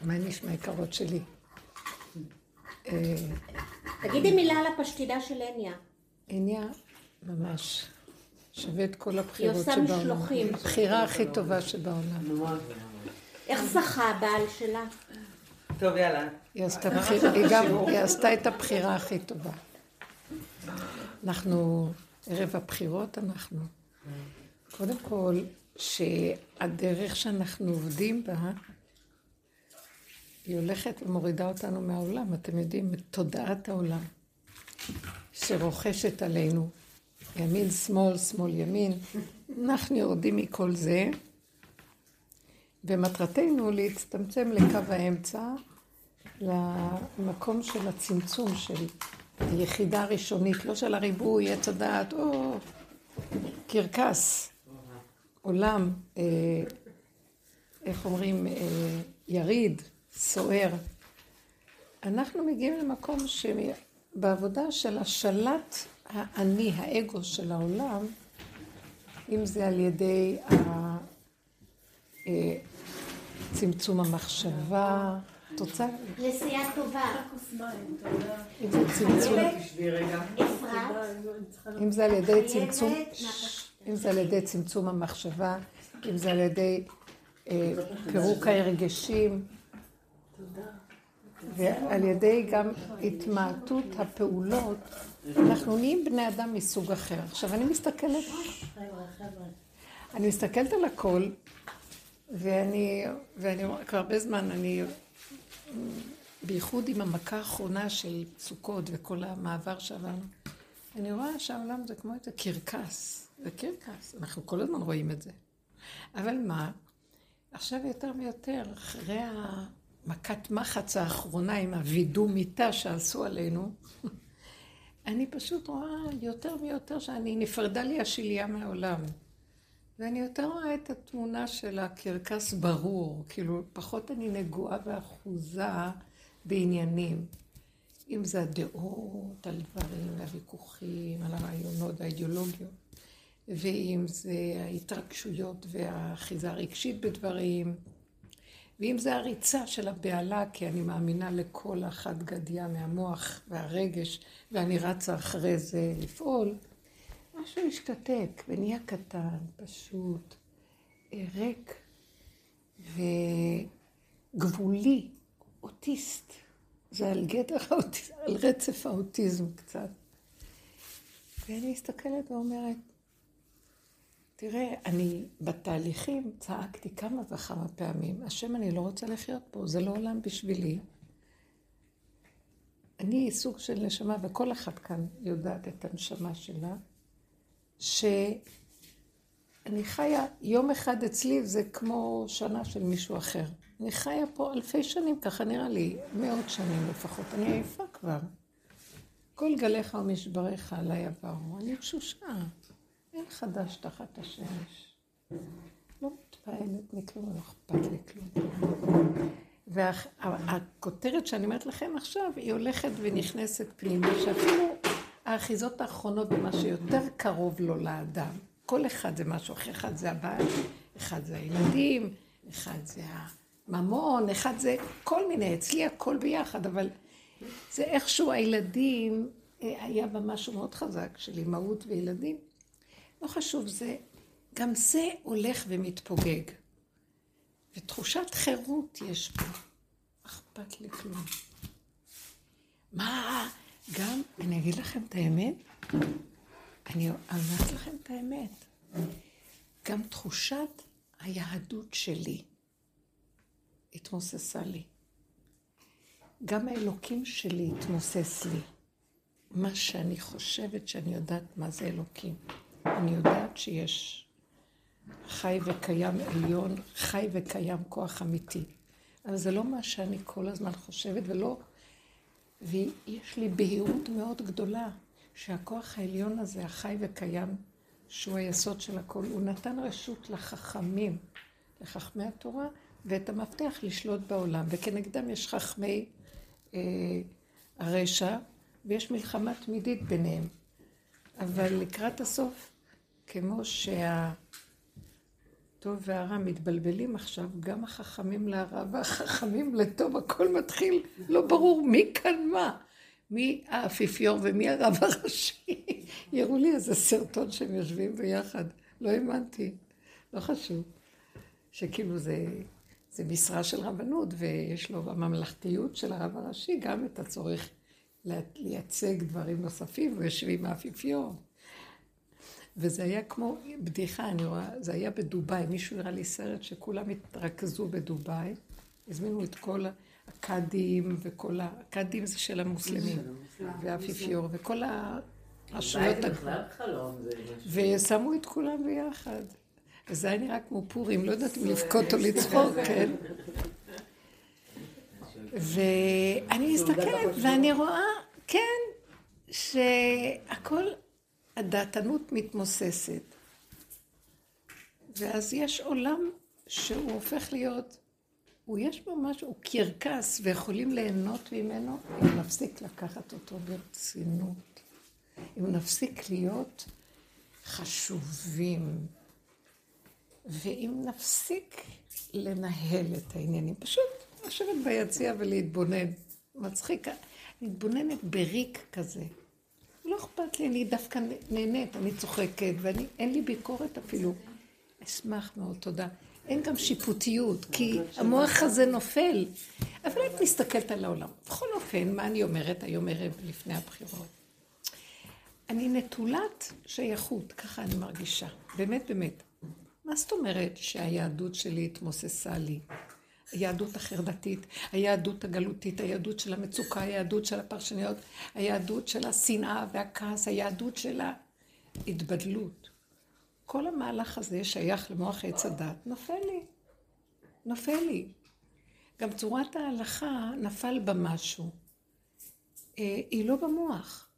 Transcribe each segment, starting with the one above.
מה נשמע יקרות שלי? אה, תגידי מילה על הפשטידה של הניה. הניה, ממש. שווה את כל הבחירות שבעולם. היא עושה משלוחים. הבחירה הכי טובה שבעולם. איך זכה הבעל שלה? טוב, יאללה. היא עשתה, בחיר... היא גם, היא עשתה את הבחירה הכי טובה. אנחנו, ערב הבחירות אנחנו. קודם כל, שהדרך שאנחנו עובדים בה, היא הולכת ומורידה אותנו מהעולם. אתם יודעים, את תודעת העולם שרוכשת עלינו. ימין, שמאל, שמאל, ימין. אנחנו יורדים מכל זה, ומטרתנו להצטמצם לקו האמצע, למקום של הצמצום של היחידה הראשונית, לא של הריבוי, עץ הדעת, או קרקס, עולם, אה, איך אומרים, אה, יריד, סוער. אנחנו מגיעים למקום שבעבודה של השלט האני, האגו של העולם, אם זה על ידי אה, צמצום המחשבה, תוצאה. נסיעה טובה. אם זה צמצום... אם זה על ידי צמצום... אם זה על ידי צמצום המחשבה, אם זה על ידי אה, פירוק הרגשים. ועל ידי גם התמעטות הפעולות, אנחנו נהיים בני אדם מסוג אחר. עכשיו, אני מסתכלת, אני מסתכלת על הכל, ואני, ואני כבר הרבה זמן, אני, בייחוד עם המכה האחרונה של סוכות וכל המעבר שעברנו, אני רואה שהעולם זה כמו איזה קרקס, זה קרקס, אנחנו כל הזמן רואים את זה. אבל מה, עכשיו יותר ויותר, אחרי המכת מחץ האחרונה עם הווידוא מיטה שעשו עלינו, אני פשוט רואה יותר ויותר שאני נפרדה לי השליה מהעולם. ואני יותר רואה את התמונה של הקרקס ברור, כאילו פחות אני נגועה ואחוזה בעניינים. אם זה הדעות על דברים, הוויכוחים, על הרעיונות, האידיאולוגיות, ואם זה ההתרגשויות והאחיזה הרגשית בדברים, ואם זה הריצה של הבהלה, כי אני מאמינה לכל אחת גדיה מהמוח והרגש, ואני רצה אחרי זה לפעול, משהו השתתק ונהיה קטן, פשוט, ריק וגבולי, אוטיסט. זה על גדר האוטיזם, על רצף האוטיזם קצת. ואני מסתכלת ואומרת, תראה, אני בתהליכים צעקתי כמה וכמה פעמים, השם, אני לא רוצה לחיות פה, זה לא עולם בשבילי. אני סוג של נשמה, וכל אחת כאן יודעת את הנשמה שלה, שאני חיה, יום אחד אצלי זה כמו שנה של מישהו אחר. אני חיה פה אלפי שנים, ככה נראה לי, מאות שנים לפחות. אני עייפה כבר. כל גליך ומשבריך עליי עברו. אני תשושה. אין חדש תחת השמש. לא מתפעלת מכלום, לא אכפת לי. והכותרת שאני אומרת לכם עכשיו, היא הולכת ונכנסת פנימה, שאפילו האחיזות האחרונות במה שיותר קרוב לו לאדם. כל אחד זה משהו אחר, אחד זה הבעל, אחד זה הילדים, אחד זה הממון, אחד זה כל מיני, אצלי הכל ביחד, אבל זה איכשהו הילדים, אה, היה בה משהו מאוד חזק של אימהות וילדים. לא חשוב, זה, גם זה הולך ומתפוגג. ותחושת חירות יש פה. אכפת לי כלום. מה, גם, אני אגיד לכם את האמת, אני אומרת לכם את האמת. גם תחושת היהדות שלי התמוססה לי. גם האלוקים שלי התמוסס לי. מה שאני חושבת שאני יודעת מה זה אלוקים. אני יודעת שיש חי וקיים עליון, חי וקיים כוח אמיתי. אבל זה לא מה שאני כל הזמן חושבת, ולא... ויש לי בהירות מאוד גדולה שהכוח העליון הזה, החי וקיים, שהוא היסוד של הכל, הוא נתן רשות לחכמים, לחכמי התורה, ואת המפתח לשלוט בעולם. וכנגדם יש חכמי אה, הרשע, ויש מלחמה תמידית ביניהם. אבל לקראת הסוף, כמו טוב והרע מתבלבלים עכשיו, גם החכמים להרע והחכמים לטוב, הכל מתחיל, לא ברור מי כאן מה. מי האפיפיור ומי הרב הראשי. יראו לי איזה סרטון שהם יושבים ביחד. לא האמנתי. לא חשוב. שכאילו זה, זה משרה של רבנות, ויש לו בממלכתיות של הרב הראשי גם את הצורך לייצג דברים נוספים, הוא יושב עם האפיפיור. וזה היה כמו בדיחה, אני רואה, זה היה בדובאי, מישהו הראה לי סרט שכולם התרכזו בדובאי, הזמינו את כל הקאדים וכל ה... הקאדים זה של המוסלמים, והאפיפיור, וכל הרשויות... ושמו את כולם ביחד. וזה היה נראה כמו פורים, לא יודעת אם לבכות או לצחוק, כן? ואני מסתכלת ואני רואה, כן, שהכל, הדעתנות מתמוססת. ואז יש עולם שהוא הופך להיות, הוא יש בו משהו, הוא קרקס ויכולים ליהנות ממנו אם נפסיק לקחת אותו ברצינות. אם נפסיק להיות חשובים. ואם נפסיק לנהל את העניינים, פשוט לשבת ביציע ולהתבונן. מצחיק, מתבוננת בריק כזה. אכפת לי, אני דווקא נהנית, אני צוחקת, ואין לי ביקורת אפילו. אשמח מאוד, תודה. אין גם שיפוטיות, כי המוח הזה נופל. אבל את מסתכלת על העולם. בכל אופן, מה אני אומרת היום ערב לפני הבחירות? אני נטולת שייכות, ככה אני מרגישה. באמת, באמת. מה זאת אומרת שהיהדות שלי התמוססה לי? היהדות החרדתית, היהדות הגלותית, היהדות של המצוקה, היהדות של הפרשניות, היהדות של השנאה והכעס, היהדות של ההתבדלות. כל המהלך הזה שייך למוח עץ הדת, נופל לי. נופל לי. גם צורת ההלכה נפל בה משהו. אה, היא לא במוח.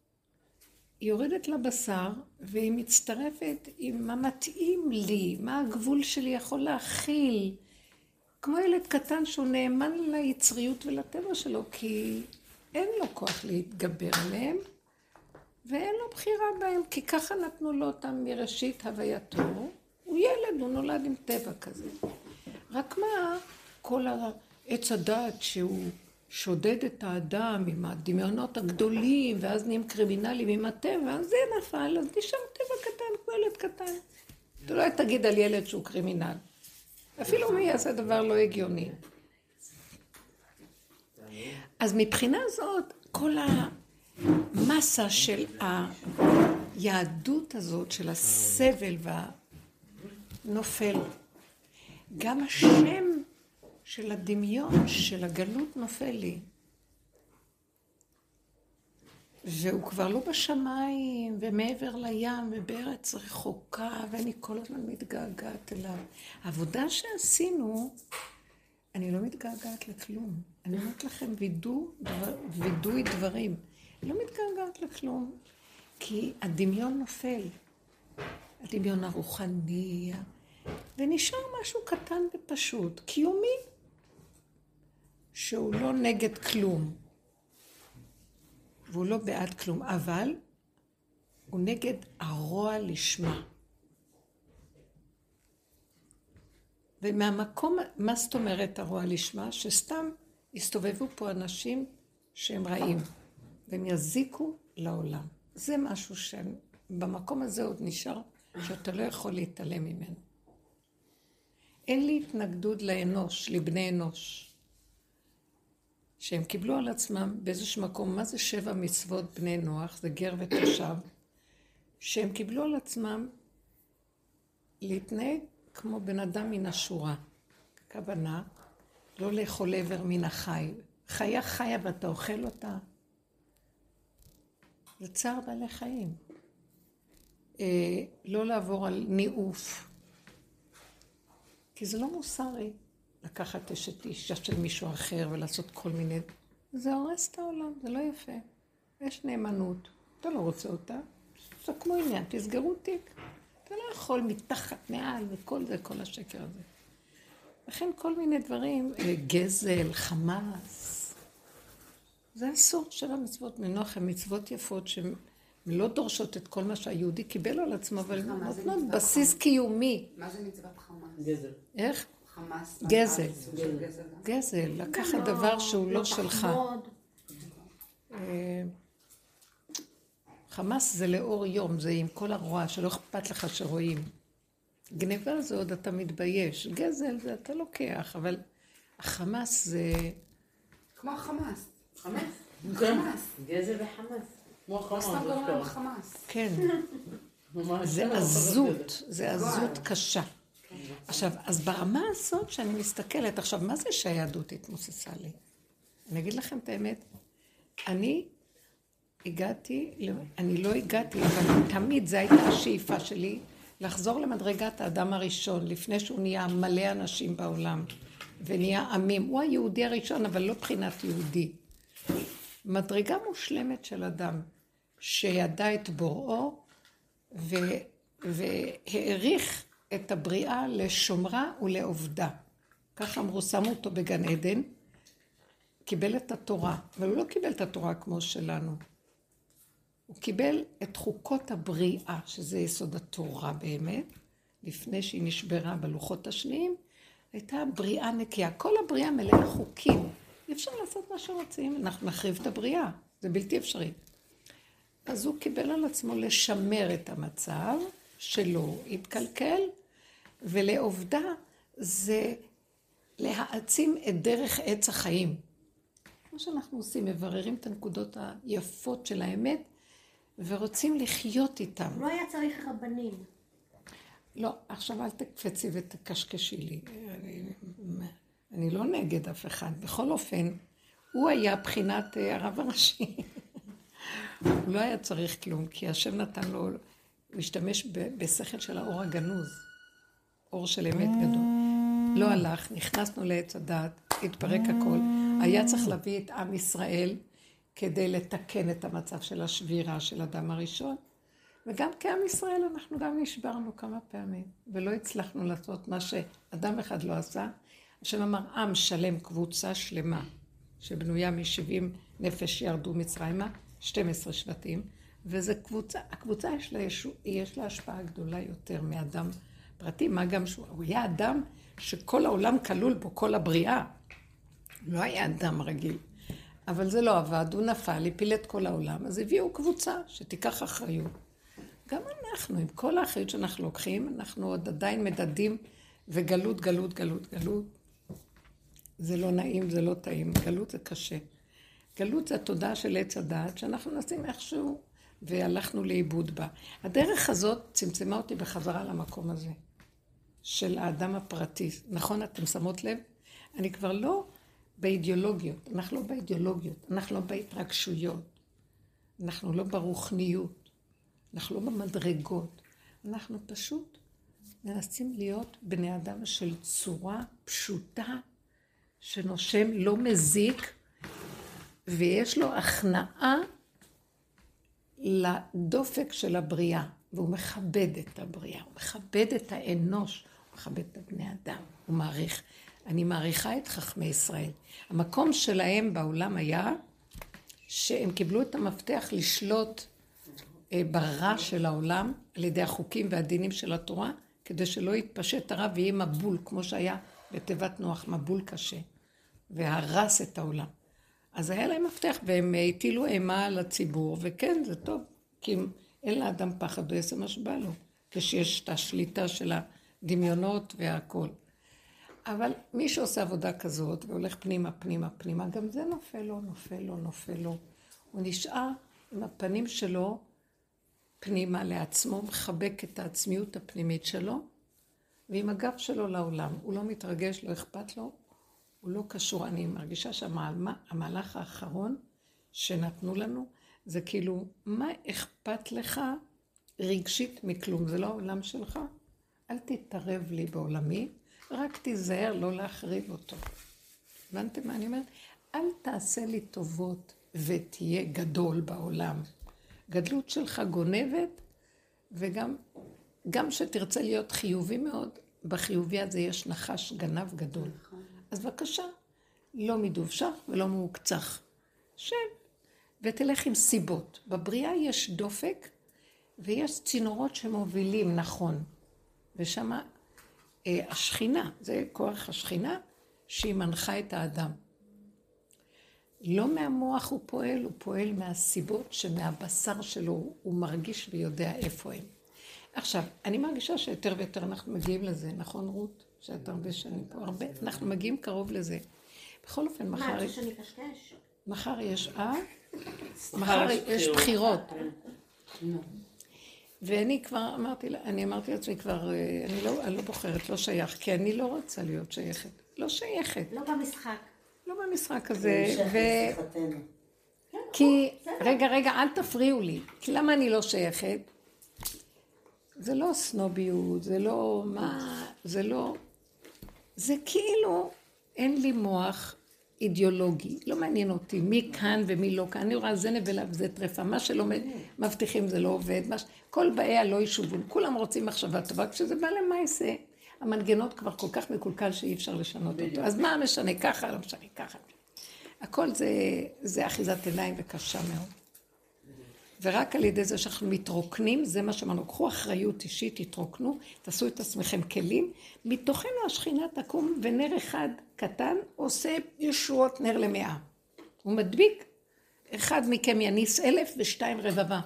היא יורדת לבשר והיא מצטרפת עם מה מתאים לי, מה הגבול שלי יכול להכיל. כמו ילד קטן שהוא נאמן ליצריות ולטבע שלו, כי אין לו כוח להתגבר עליהם, ואין לו בחירה בהם, כי ככה נתנו לו אותם מראשית הווייתו. הוא ילד, הוא נולד עם טבע כזה. רק מה, כל העץ הדעת שהוא שודד את האדם עם הדמיונות הגדולים, ואז נהיים קרימינלים עם הטבע, זה נפל, אז נשאר טבע קטן, כמו ילד קטן. אתה לא תגיד על ילד שהוא קרימינל. אפילו מי יעשה דבר לא הגיוני. אז מבחינה זאת, כל המסה של היהדות הזאת, של הסבל והנופל, גם השם של הדמיון, של הגלות נופל לי. והוא כבר לא בשמיים, ומעבר לים, ובארץ רחוקה, ואני כל הזמן מתגעגעת אליו. העבודה שעשינו, אני לא מתגעגעת לכלום. אני אומרת לכם, וידוי דבר, וידוי דברים. אני לא מתגעגעת לכלום, כי הדמיון נופל. הדמיון הרוחני, ונשאר משהו קטן ופשוט, קיומי. שהוא לא נגד כלום, והוא לא בעד כלום, אבל הוא נגד הרוע לשמה. ומהמקום, מה זאת אומרת הרוע לשמה? שסתם יסתובבו פה אנשים שהם רעים, והם יזיקו לעולם. זה משהו שבמקום הזה עוד נשאר, שאתה לא יכול להתעלם ממנו. אין לי התנגדות לאנוש, לבני אנוש. שהם קיבלו על עצמם באיזשהו מקום, מה זה שבע מצוות בני נוח, זה גר ותושב, שהם קיבלו על עצמם להתנהג כמו בן אדם מן השורה. הכוונה, לא לאכול עבר מן החי. חיה חיה ואתה אוכל אותה. זה צער בעלי חיים. אה, לא לעבור על ניאוף. כי זה לא מוסרי. לקחת אשת אישה של מישהו אחר ולעשות כל מיני... זה הורס את העולם, זה לא יפה. יש נאמנות, אתה לא רוצה אותה, זה כמו עניין, תסגרו תיק. אתה לא יכול מתחת, מעל, וכל זה, כל השקר הזה. לכן כל מיני דברים, אה, גזל, חמאס, זה אסור של המצוות. מנוח הן מצוות יפות הן לא דורשות את כל מה שהיהודי קיבל על עצמו, אבל נותנות בסיס קיומי. מה זה מצוות חמאס? גזל. איך? חמאס. גזל. גזל גם? גזל, לקחת דבר שהוא לא שלך. אה, חמאס זה לאור יום, זה עם כל הרוע, שלא אכפת לך שרואים. גניבה זה עוד אתה מתבייש, גזל זה אתה לוקח, אבל החמאס זה... כמו החמאס. חמאס. חמאס. גזל וחמאס. כמו חמאס. סתם זה גורם טוב. חמאס. כן, זה לא, עזות, זה עזות קשה. עכשיו, אז ברמה הזאת שאני מסתכלת, עכשיו, מה זה שהיהדות התמוססה לי? אני אגיד לכם את האמת, אני הגעתי, אני לא הגעתי, אבל תמיד זו הייתה השאיפה שלי, לחזור למדרגת האדם הראשון, לפני שהוא נהיה מלא אנשים בעולם, ונהיה עמים. הוא היהודי הראשון, אבל לא מבחינת יהודי. מדרגה מושלמת של אדם, שידע את בוראו. והעריך את הבריאה לשומרה ולעובדה. כך אמרו, שמו אותו בגן עדן, קיבל את התורה, אבל הוא לא קיבל את התורה כמו שלנו. הוא קיבל את חוקות הבריאה, שזה יסוד התורה באמת, לפני שהיא נשברה בלוחות השניים, הייתה בריאה נקייה. כל הבריאה מלאה חוקים. אי אפשר לעשות מה שרוצים, אנחנו נחריב את הבריאה, זה בלתי אפשרי. אז הוא קיבל על עצמו לשמר את המצב, שלא יתקלקל, ולעובדה זה להעצים את דרך עץ החיים. כמו שאנחנו עושים, מבררים את הנקודות היפות של האמת, ורוצים לחיות איתם. לא היה צריך רבנים. לא, עכשיו אל תקפצי ותקשקשי לי. אני, אני לא נגד אף אחד. בכל אופן, הוא היה בחינת אה, הרב הראשי. הוא לא היה צריך כלום, כי השם נתן לו, הוא השתמש בשכל של האור הגנוז. אור של אמת גדול. לא הלך, נכנסנו לעץ הדעת, התפרק הכל. היה צריך להביא את עם ישראל כדי לתקן את המצב של השבירה של אדם הראשון. וגם כעם ישראל אנחנו גם נשברנו כמה פעמים, ולא הצלחנו לעשות מה שאדם אחד לא עשה. השם אמר, עם שלם, קבוצה שלמה, שבנויה מ-70 נפש ירדו מצרימה, 12 שבטים, וזו קבוצה, הקבוצה יש לה, יש לה השפעה גדולה יותר מאדם פרטי, מה גם שהוא הוא היה אדם שכל העולם כלול בו, כל הבריאה. לא היה אדם רגיל. אבל זה לא עבד, הוא נפל, הפיל את כל העולם, אז הביאו קבוצה שתיקח אחריות. גם אנחנו, עם כל האחריות שאנחנו לוקחים, אנחנו עוד עדיין מדדים וגלות, גלות, גלות, גלות. זה לא נעים, זה לא טעים, גלות זה קשה. גלות זה התודעה של עץ הדעת, שאנחנו מנסים איכשהו, והלכנו לאיבוד בה. הדרך הזאת צמצמה אותי בחזרה למקום הזה, של האדם הפרטי. נכון, אתם שמות לב? אני כבר לא באידיאולוגיות, אנחנו לא באידיאולוגיות, אנחנו לא בהתרגשויות, אנחנו לא ברוחניות, אנחנו לא במדרגות, אנחנו פשוט מנסים להיות בני אדם של צורה פשוטה, שנושם, לא מזיק, ויש לו הכנעה לדופק של הבריאה, והוא מכבד את הבריאה, הוא מכבד את האנוש, מכבד את הבני אדם, הוא מעריך. אני מעריכה את חכמי ישראל. המקום שלהם בעולם היה שהם קיבלו את המפתח לשלוט אה, ברע של העולם על ידי החוקים והדינים של התורה, כדי שלא יתפשט הרע ויהיה מבול, כמו שהיה בתיבת נוח, מבול קשה, והרס את העולם. אז היה להם מפתח, והם הטילו אימה על הציבור, וכן, זה טוב, כי אם אין לאדם פחד, הוא יעשה מה שבא לו, כשיש את השליטה של הדמיונות והכל. אבל מי שעושה עבודה כזאת והולך פנימה, פנימה, פנימה, גם זה נופל לו, נופל לו, נופל לו. הוא נשאר עם הפנים שלו פנימה לעצמו, מחבק את העצמיות הפנימית שלו, ועם הגב שלו לעולם. הוא לא מתרגש, לא אכפת לו, הוא לא קשור. אני מרגישה שהמהלך האחרון שנתנו לנו, זה כאילו, מה אכפת לך רגשית מכלום? זה לא העולם שלך? אל תתערב לי בעולמי, רק תיזהר לא להחריב אותו. הבנתם מה אני אומרת? אל תעשה לי טובות ותהיה גדול בעולם. גדלות שלך גונבת, וגם גם שתרצה להיות חיובי מאוד, בחיובי הזה יש נחש גנב גדול. אז בבקשה, לא מדובשך ולא מעוקצך. שב, ותלך עם סיבות. בבריאה יש דופק ויש צינורות שמובילים נכון, ושם אה, השכינה, זה כוח השכינה, שהיא מנחה את האדם. לא מהמוח הוא פועל, הוא פועל מהסיבות שמהבשר שלו הוא מרגיש ויודע איפה הם. עכשיו, אני מרגישה שיותר ויותר אנחנו מגיעים לזה, נכון רות? שאת הרבה שנים פה, הרבה, אנחנו מגיעים קרוב לזה. בכל אופן, מה, מחר, את רוצה שאני אקשקש? מחר יש, אה? מחר יש בחירות. ואני כבר אמרתי, לה- אני אמרתי לעצמי כבר, אה, אני לא, אני לא בוחרת, לא שייך, כי אני לא רוצה להיות שייכת. לא שייכת. לא במשחק. לא במשחק הזה, ו... שיחתנו. כי, רגע, רגע, אל תפריעו לי. כי למה אני לא שייכת? זה לא סנוביות, זה לא מה, זה לא... זה כאילו, אין לי מוח אידיאולוגי. לא מעניין אותי מי כאן ומי לא כאן. אני רואה זה נבלה וזה טרפה. מה שלא מבטיחים זה לא עובד. מה ש... כל באיה לא ישובון. כולם רוצים מחשבה טובה. כשזה בא למעשה, המנגנות כבר כל כך מקולקל שאי אפשר לשנות אותו. אז מה משנה ככה, לא משנה ככה. הכל זה, זה אחיזת עיניים וקשה מאוד. ורק על ידי זה שאנחנו מתרוקנים, זה מה שאמרנו, קחו אחריות אישית, תתרוקנו, תעשו את עצמכם כלים, מתוכנו השכינה תקום ונר אחד קטן עושה ישועות נר למאה. הוא מדביק, אחד מכם יניס אלף ושתיים רבבה.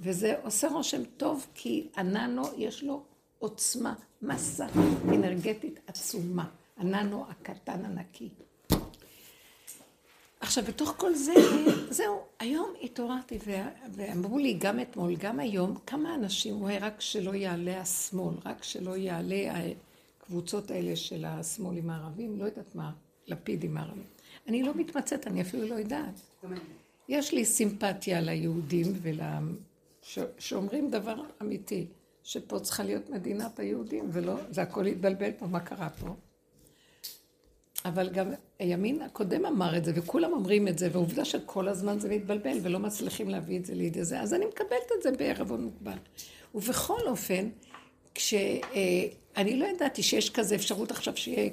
וזה עושה רושם טוב כי הננו יש לו עוצמה, מסה אנרגטית עצומה. הננו הקטן הנקי. עכשיו, בתוך כל זה, זהו, היום התעוררתי ואמרו לי גם אתמול, גם היום, כמה אנשים, וואי, רק שלא יעלה השמאל, רק שלא יעלה הקבוצות האלה של השמאלים הערבים, לא יודעת מה, לפידים הערבים. אני לא מתמצאת, אני אפילו לא יודעת. יש לי סימפתיה ליהודים ול... ש... שאומרים דבר אמיתי, שפה צריכה להיות מדינת היהודים, ולא, זה הכל התבלבל פה, מה קרה פה? אבל גם הימין הקודם אמר את זה, וכולם אומרים את זה, ועובדה שכל הזמן זה מתבלבל, ולא מצליחים להביא את זה לידי זה, אז אני מקבלת את זה בערבון מוגבל. ובכל אופן, כשאני לא ידעתי שיש כזה אפשרות עכשיו שיהיה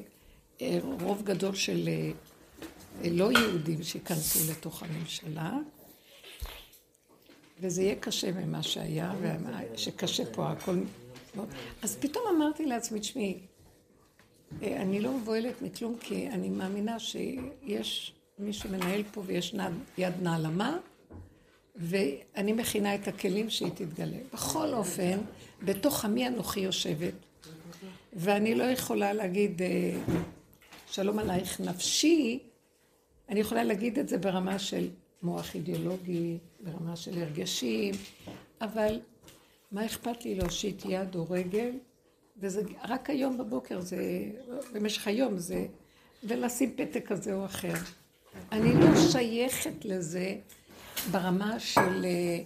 אה, רוב גדול של אה, אה, לא יהודים שייכנסו לתוך הממשלה, וזה יהיה קשה ממה שהיה, שקשה פה הכל. אז פתאום אמרתי לעצמי, תשמעי, אה, אני לא מבוהלת מכלום, כי אני מאמינה שיש מי שמנהל פה ויש יד נעלמה, ואני מכינה את הכלים שהיא תתגלה. בכל אופן, בתוך עמי אנוכי יושבת, ואני לא יכולה להגיד אה, שלום עלייך נפשי, אני יכולה להגיד את זה ברמה של מוח אידיאולוגי, ברמה של הרגשים, אבל מה אכפת לי להושיט יד או רגל? וזה רק היום בבוקר, זה, במשך היום זה, ולשים פתק כזה או אחר. אני לא שייכת לזה ברמה של אה,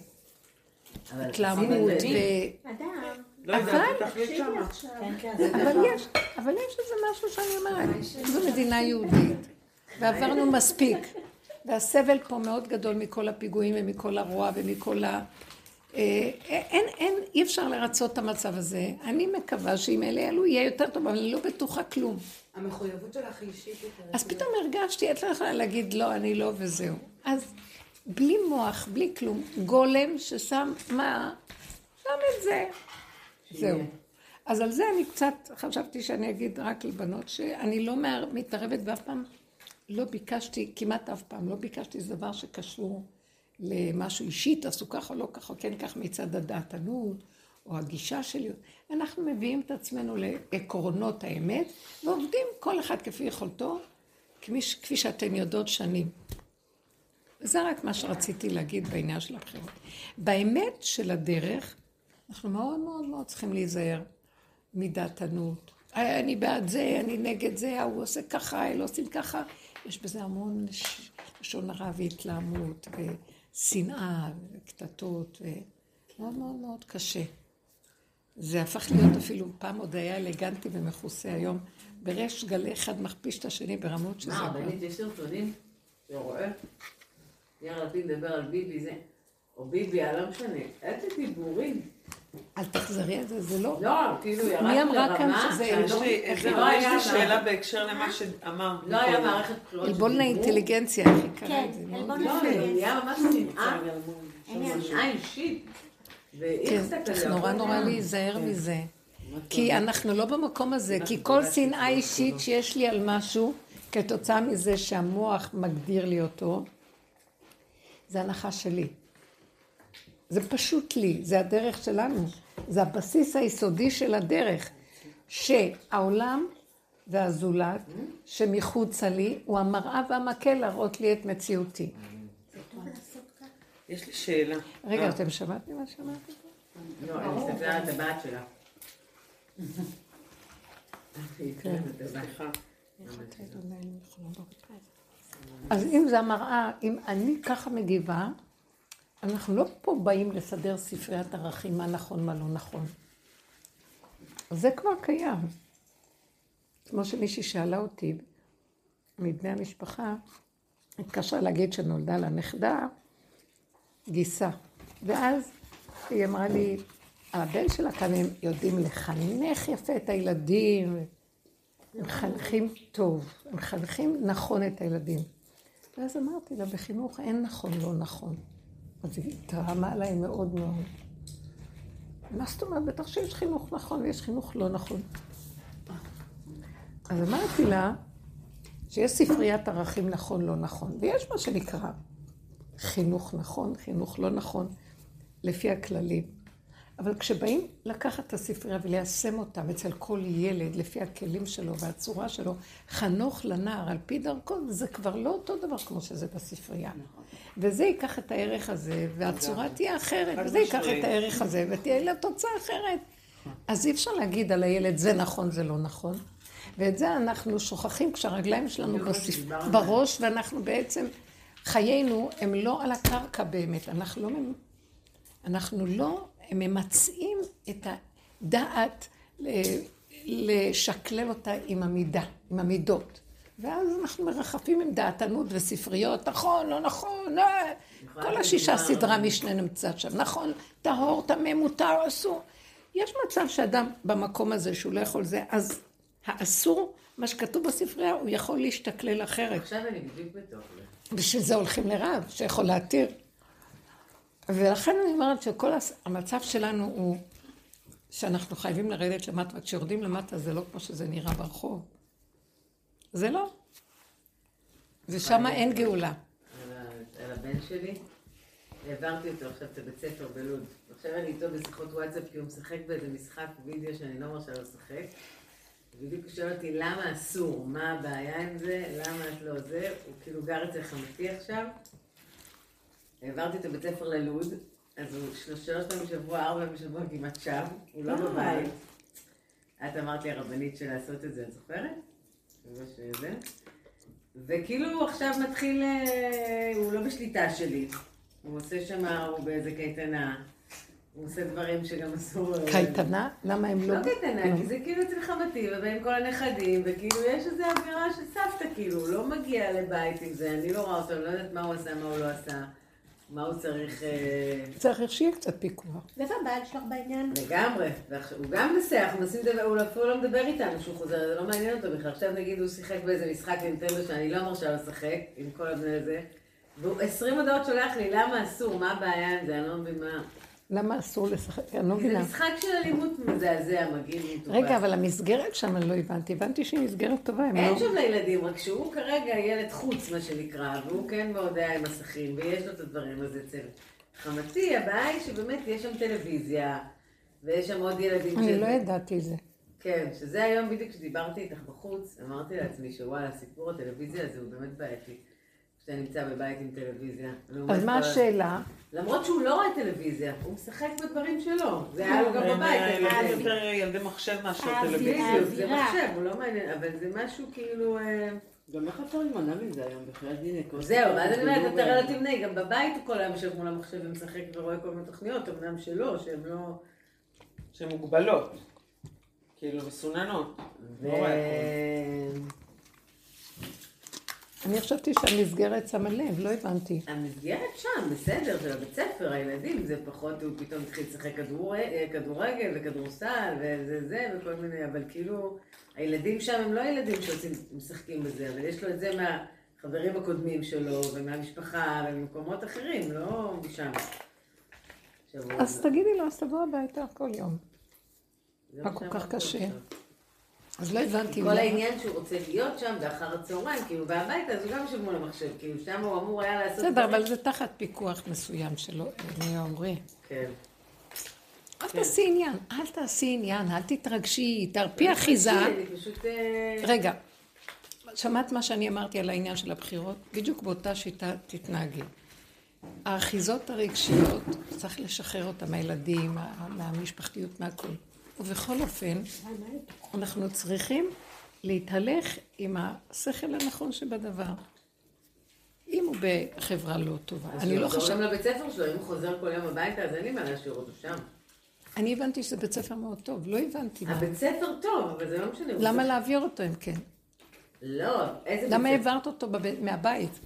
התלהמות, ו... לא שמה. כן, כן, זה אבל דבר. יש, אבל יש איזה משהו שאני אומרת, זו מדינה יהודית, ועברנו מספיק, והסבל פה מאוד גדול מכל הפיגועים ומכל הרוע ומכל ה... אה, אין, אין, אי אפשר לרצות את המצב הזה. אני מקווה שאם אלה יעלו יהיה יותר טוב, אבל אני לא בטוחה כלום. המחויבות שלך היא אישית יותר. אז פתאום הרגשתי, את לא יכולה להגיד לא, אני לא וזהו. אז בלי מוח, בלי כלום, גולם ששם, מה? שם את זה. זהו. אז על זה אני קצת חשבתי שאני אגיד רק לבנות שאני לא מתערבת ואף פעם לא ביקשתי, כמעט אף פעם, לא ביקשתי איזה דבר שקשור למשהו אישי, תעשו ככה או לא ככה, כן ככה מצד הדעתנות, או הגישה שלי. אנחנו מביאים את עצמנו לעקרונות האמת, ועובדים כל אחד כפי יכולתו, כפי, כפי שאתם יודעות שנים. זה רק מה שרציתי להגיד בעניין של הבחירות. באמת של הדרך, אנחנו מאוד מאוד מאוד צריכים להיזהר מדעתנות. "אה, אני בעד זה, אני נגד זה, ההוא עושה ככה, אלה עושים ככה. יש בזה המון לשון הרע והתלהמות, ושנאה, וקטטות, ומאוד מאוד מאוד קשה. זה הפך להיות אפילו, פעם עוד היה אלגנטי ומכוסה, היום בריש גלי אחד מכפיש את השני ברמות שזה... מה, באמת יש סרטונים? אתה רואה? יאיר לפיד מדבר על ביבי זה, או ביבי, לא משנה. איזה דיבורים. אל תחזרי על זה, זה לא... לא, כאילו ירד מי אמרה לרמה כאן שזה לא- לא- לא לא יש לי לה- שאלה בהקשר למה שאמרת. לא היה. מערכת בחירות עלבון. לאינטליגנציה, איך היא קראה כן, את זה. מאוד עלבון יפה. לא, נהיה ממש שנאה. אין שנאה אישית. כן, צריך נורא נורא. להיזהר כן. מזה. כי אנחנו לא במקום הזה, כי כל שנאה אישית שיש לי על משהו, כתוצאה מזה שהמוח מגדיר לי אותו, זה הנחה שלי. זה פשוט לי, זה הדרך שלנו. זה הבסיס היסודי של הדרך. שהעולם והזולת שמחוצה לי, הוא המראה והמקל להראות לי את מציאותי. יש לי שאלה. רגע, אתם שמעתם מה שאמרתי? לא, אני מסתכלת על הטבעת שלה. כן. אז אם זה המראה, אם אני ככה מגיבה, אנחנו לא פה באים לסדר ספריית ערכים, מה נכון, מה לא נכון. זה כבר קיים. כמו שמישהי שאלה אותי, מבני המשפחה, התקשרה להגיד שנולדה לה נכדה, גיסה. ואז היא אמרה לי, הבן שלה כאן הם יודעים לחנך יפה את הילדים, הם מחנכים טוב, הם מחנכים נכון את הילדים. ואז אמרתי לה, בחינוך אין נכון, לא נכון. אז היא תרמה עליי מאוד מאוד. מה זאת אומרת? בטח שיש חינוך נכון ויש חינוך לא נכון. אז אמרתי לה, שיש ספריית ערכים נכון, לא נכון, ויש מה שנקרא חינוך נכון, חינוך לא נכון, לפי הכללים. אבל כשבאים לקחת את הספרייה וליישם אותם אצל כל ילד, לפי הכלים שלו והצורה שלו, חנוך לנער על פי דרכו, זה כבר לא אותו דבר כמו שזה בספרייה. וזה ייקח את הערך הזה, והצורה תהיה אחרת, וזה ייקח את הערך הזה, ותהיה לה תוצאה אחרת. אז אי אפשר להגיד על הילד, זה נכון, זה לא נכון. ואת זה אנחנו שוכחים כשהרגליים שלנו בספ... בראש, ואנחנו בעצם, חיינו הם לא על הקרקע באמת, אנחנו לא, אנחנו לא ממצאים את הדעת ל- לשקלל אותה עם המידה, עם המידות. ואז אנחנו מרחפים עם דעתנות וספריות, נכון, לא נכון, אה. כל השישה סדרה משנה נמצאת שם, נכון, טהור, טמא, מותר, אסור. יש מצב שאדם במקום הזה שהוא לא יכול זה, אז האסור, מה שכתוב בספרייה, הוא יכול להשתכלל אחרת. עכשיו אני בדיוק בתוך זה. בשביל זה הולכים לרב, שיכול להתיר. ולכן אני אומרת שכל הס- המצב שלנו הוא שאנחנו חייבים לרדת למטה, וכשיורדים למטה זה לא כמו שזה נראה ברחוב. זה לא. ושם אין גאולה. על הבן שלי. העברתי אותו עכשיו את הבית ספר בלוד. עכשיו אני איתו בשיחות וואטסאפ כי הוא משחק באיזה משחק וידאו שאני לא מרשה לו לשחק. בדיוק הוא שואל אותי למה אסור, מה הבעיה עם זה, למה את לא זה, הוא כאילו גר אצל חמותי עכשיו. העברתי את הבית ספר ללוד, אז הוא שלוש פעמים בשבוע, ארבע פעמים בשבוע כמעט שם, הוא לא בבית. את אמרת לי הרבנית של לעשות את זה, את זוכרת? זה. וכאילו עכשיו מתחיל, אה, הוא לא בשליטה שלי. הוא עושה שם, הוא באיזה קייטנה. הוא עושה דברים שגם אסור... לו. קייטנה? למה הם לא... לא קייטנה, כי זה כאילו אצל חמתי, ובאים כל הנכדים, וכאילו יש איזו אווירה של סבתא, כאילו, הוא לא מגיע לבית עם זה, אני לא רואה אותו, אני לא יודעת מה הוא עשה, מה הוא לא עשה, מה הוא צריך... אה, צריך שיהיה קצת פיקוח. ואיפה הבעל שלך בעניין? לגמרי, הוא גם נוסע, אנחנו מנסים לדבר, הוא אפילו לא מדבר איתנו שהוא חוזר, זה לא מעניין אותו בכלל. עכשיו נגיד הוא שיחק באיזה משחק נינטנדו שאני לא מרשה לשחק, עם כל הבני הזה, והוא עשרים הודעות שולח לי, למה אסור, מה הבעיה עם זה, אני לא מבין מה. למה אסור לשחק? אני לא זה מבינה. משחק של אלימות מזעזע, מגעיל מטופש. רגע, אבל המסגרת שם אני לא הבנתי. הבנתי שהיא מסגרת טובה, אין לא... שם לילדים, רק שהוא כרגע ילד חוץ, מה שנקרא, והוא כן מאוד היה עם מסכים, ויש לו את הדברים, אז אצל חמתי, הבעיה היא שבאמת יש שם טלוויזיה, ויש שם עוד ילדים אני לא ידעתי זה. כן, שזה היום בדיוק כשדיברתי איתך בחוץ, אמרתי לעצמי שוואלה, סיפור הטלוויזיה הזה הוא באמת בעייתי. כשאתה נמצא בבית עם טלוויזיה. אז מה כל- השאלה? למרות שהוא לא רואה טלוויזיה, הוא משחק בדברים שלו. זה היה לו גם בבית. אה, הם יודעת. יותר ילדי מחשב מאשר האווירה. טלוויזיה. זה. מחשב, הוא לא מעניין, אבל זה משהו כאילו... אה, גם איך אפשר להימנע מזה היום? כל זהו, ואז אני אומרת, אתה ב- לא תמנעי, גם בבית הוא כל היום יושב מול המחשב ומשחק ורואה כל מיני תוכניות, אמנם שלו, שהן לא... שהן מוגבלות. כאילו, מסוננות. אני חשבתי שהמסגרת שמה לב, לא הבנתי. המסגרת שם, בסדר, של הבית ספר, הילדים, זה פחות, הוא פתאום התחיל לשחק כדור- אה, כדורגל וכדורסל וזה זה וכל מיני, אבל כאילו, הילדים שם הם לא ילדים שמשחקים בזה, אבל יש לו את זה מהחברים הקודמים שלו ומהמשפחה וממקומות אחרים, לא משם. אז תגידי לו, אז תבוא הביתה כל יום. זה מה כל כך קשה? עכשיו. אז לא הבנתי. כל העניין שהוא רוצה להיות שם ואחר הצהריים, כאילו, והביתה, אז הוא גם יושב מול המחשב, כאילו, שם הוא אמור היה לעשות... בסדר. אבל זה תחת פיקוח מסוים שלו, אני אומרי. כן. אל תעשי עניין, אל תעשי עניין, אל תתרגשי, תרפי אחיזה. אני פשוט... אה, רגע, שמעת מה שאני אמרתי על העניין של הבחירות? בדיוק באותה שיטה תתנהגי. האחיזות הרגשיות, צריך לשחרר אותן מהילדים, מה- מהמשפחתיות, מהכול. ובכל אופן, אנחנו צריכים להתהלך עם השכל הנכון שבדבר. אם הוא בחברה לא טובה. אז אני לא שיחזור חושבת... גם לבית ספר שלו, אם הוא חוזר כל יום הביתה, אז אין לי מה להשאיר אותו שם. אני הבנתי שזה בית ספר מאוד טוב, לא הבנתי מה. הבית ספר טוב, אבל זה לא משנה. למה להעביר אותו אם כן? לא, איזה בית למה? העברת אותו מהבית?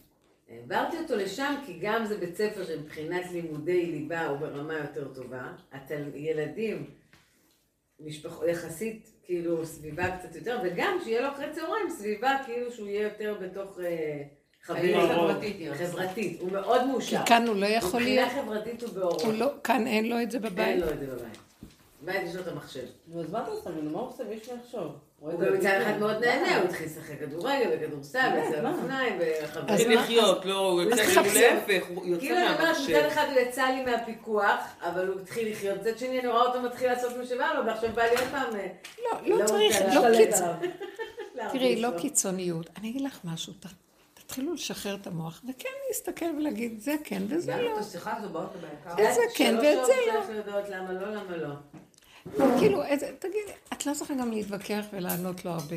העברתי אותו לשם, כי גם זה בית ספר שמבחינת לימודי ליבה הוא ברמה יותר טובה. התל... ילדים, משפח... יחסית, כאילו, סביבה קצת יותר, וגם שיהיה לו אחרי צהריים סביבה, כאילו שהוא יהיה יותר בתוך אה. חברתית. הוא מאוד כי מאושר. כאן הוא לא יכול להיות, מבחינה חברתית הוא באורו. הוא לא, כאן אין לו את זה אין בבית. לו את זה בבית. בבית יש לו את המחשב. נו, אז מה אתה עושה ממנו? מה הוא עושה? מישהו יחשוב. הוא מצד אחד מאוד נהנה, הוא התחיל לשחק כדורגל וכדורסל, מה? לאופניים, וחברים. לחיות, לא, הוא יוצא. כאילו להפך, הוא יוצא כאילו אני אומרת, מצד מהמחשב. אחד הוא יצא לי מהפיקוח, אבל הוא התחיל לחיות. מצד שני אני רואה אותו מתחיל לעשות מה שבא לו, ועכשיו בא לי עוד פעם... אה, לא, לא צריך, לא להשתלט קיצ... עליו. להרביץ תראי, לא. קיצוניות. אני אגיד לך משהו, תתחילו לשחרר את המוח, וכן להסתכל ולהגיד, זה כן וזה לא. את השיחה הזו באות הביתה. איזה כן ואת זה שעות לא. כאילו, תגידי, את לא צריכה גם להתווכח ולענות לו הרבה.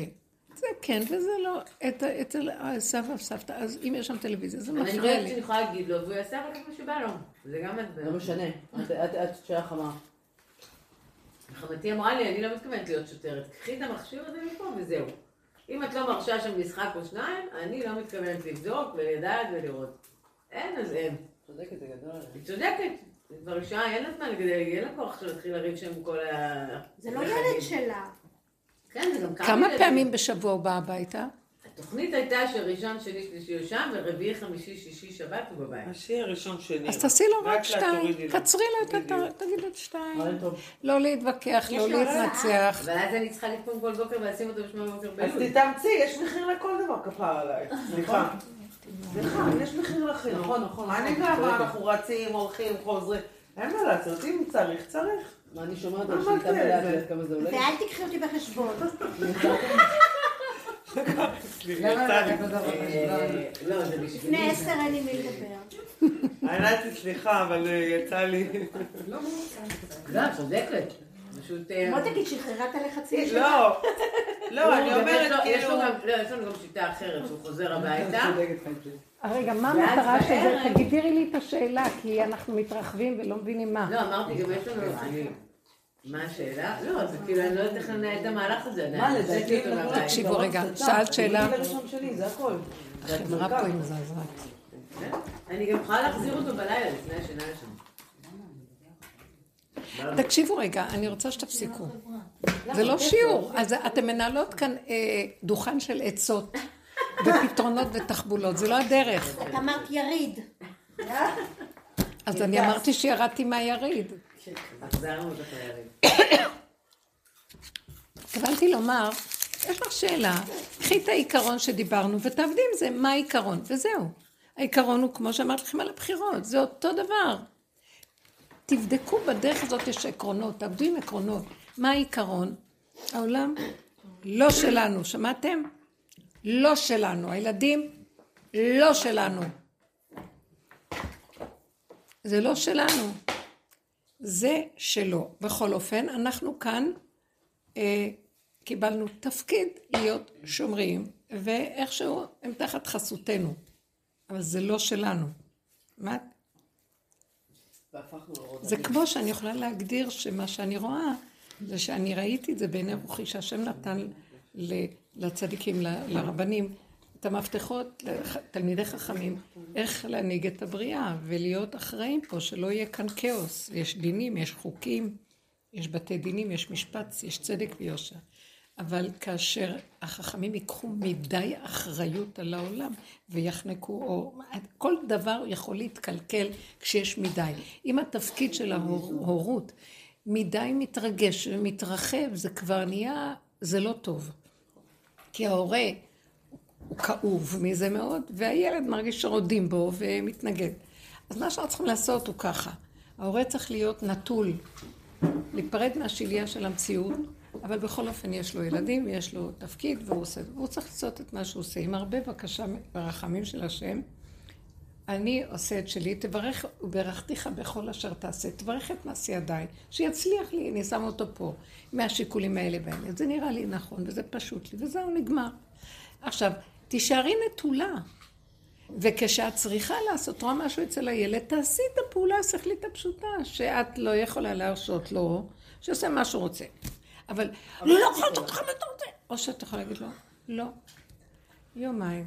זה כן וזה לא. את- אצל סבא וסבתא, אז אם יש שם טלוויזיה, זה אני מפריע חושבת לי. שאני יכולה להגיד לו, והוא יעשה רק מה שבא לו. זה גם. לא משנה. את- שייך אמר. חמתי אמרה לי, אני לא מתכוונת להיות שוטרת. קחי את המכשיר הזה מפה וזהו. אם את לא מרשה שם משחק או שניים, אני לא מתכוונת לבדוק ולדעת ולראות. אין, אז אין. צודקת, זה גדול. היא צודקת. זה כבר אישה, אין לה זמן לגדל, יהיה לה כוח עכשיו להתחיל לריב שם כל ה... זה לא ילד שלה. כן, זה גם כמה כמה. פעמים בשבוע הוא בא הביתה? התוכנית הייתה שראשון, שני, שלישי הוא שם, ורביעי, חמישי, שישי, שבת הוא בבית. השיעי הראשון שני. אז תעשי לו רק שתיים. קצרי לו את. התאריך, תגיד עוד שתיים. לא להתווכח, לא להתנצח. אבל אז אני צריכה לקום כל בוקר ולשים אותו בשמונה בבוקר אז. תתאמצי, יש מחיר לכל דבר כפרה עליי. סליחה. סליחה, יש מחיר לחינוך. נכון, נכון, אני נכון, גם, צודקת. אנחנו רצים, הולכים, חוזרים. אין מה לעשות, אם צריך, צריך. מה אני שומעת על שליטה זה? את כמה עולה? ואל תיקחי אותי בחשבון. אה, לא. לפני עשר אין לי מי לדבר. עיינתי, סליחה, אבל אה, יצא לי. לא, את צודקת. פשוט... אה, בוא תגיד, שחררת לחצי שנה. לא, לא, אני אומרת, כאילו... גם- לא, יש לנו גם שיטה אחרת, שהוא חוזר הביתה. רגע, מה המטרה של זה? תגידי לי את השאלה, כי אנחנו מתרחבים ולא מבינים מה. לא, אמרתי, גם יש לנו... מה השאלה? לא, זה כאילו, אני לא יודעת איך לנהל את המהלך הזה עדיין. מה, לדעתי. תקשיבו רגע. שאלת שאלה. זה הכל. החברה. פה היא מזעזעת. אני גם יכולה להחזיר אותו בלילה לפני השינה לשם. תקשיבו רגע, אני רוצה שתפסיקו. זה לא שיעור, אז אתן מנהלות כאן אה, דוכן של עצות ופתרונות ותחבולות, זה לא הדרך. את אמרת יריד. אז אני אמרתי שירדתי מהיריד. החזרנו אותך ליריד. התכוונתי לומר, יש לך שאלה, קחי את העיקרון שדיברנו ותעבדי עם זה, מה העיקרון? וזהו. העיקרון הוא כמו שאמרתי לכם על הבחירות, זה אותו דבר. תבדקו בדרך הזאת יש עקרונות, תעבדו עם עקרונות. מה העיקרון? העולם לא שלנו, שמעתם? לא שלנו. הילדים לא שלנו. זה לא שלנו. זה שלו. בכל אופן, אנחנו כאן אה, קיבלנו תפקיד להיות שומרים, ואיכשהו הם תחת חסותנו. אבל זה לא שלנו. מה? זה כמו שאני יכולה להגדיר שמה שאני רואה, זה שאני ראיתי את זה בעיני רוחי, שהשם נתן לצדיקים, לרבנים, את המפתחות לתלמידי חכמים, איך להנהיג את הבריאה ולהיות אחראים פה, שלא יהיה כאן כאוס. יש דינים, יש חוקים, יש בתי דינים, יש משפט, יש צדק ויושר. אבל כאשר החכמים ייקחו מדי אחריות על העולם ויחנקו, או כל דבר יכול להתקלקל כשיש מדי. אם התפקיד של ההורות מדי מתרגש ומתרחב, זה כבר נהיה, זה לא טוב. כי ההורה הוא כאוב מזה מאוד, והילד מרגיש שרודים בו ומתנגד. אז מה שאנחנו צריכים לעשות הוא ככה, ההורה צריך להיות נטול, להיפרד מהשליה של המציאות, אבל בכל אופן יש לו ילדים, יש לו תפקיד, והוא עושה, והוא צריך לעשות את מה שהוא עושה. עם הרבה בקשה ורחמים של השם, אני עושה את שלי, תברך, וברכתיך בכל אשר תעשה, תברך את מעשי ידיי, שיצליח לי, אני שם אותו פה, מהשיקולים האלה והאלה. זה נראה לי נכון, וזה פשוט לי, וזהו, נגמר. עכשיו, תישארי נטולה. וכשאת צריכה לעשות רואה משהו אצל הילד, תעשי את הפעולה השכלית הפשוטה, שאת לא יכולה להרשות לו, שיעשה מה שהוא רוצה. אבל לא יכול לעשות לך מה אתה רוצה. או שאתה יכול להגיד לו, לא, יומיים,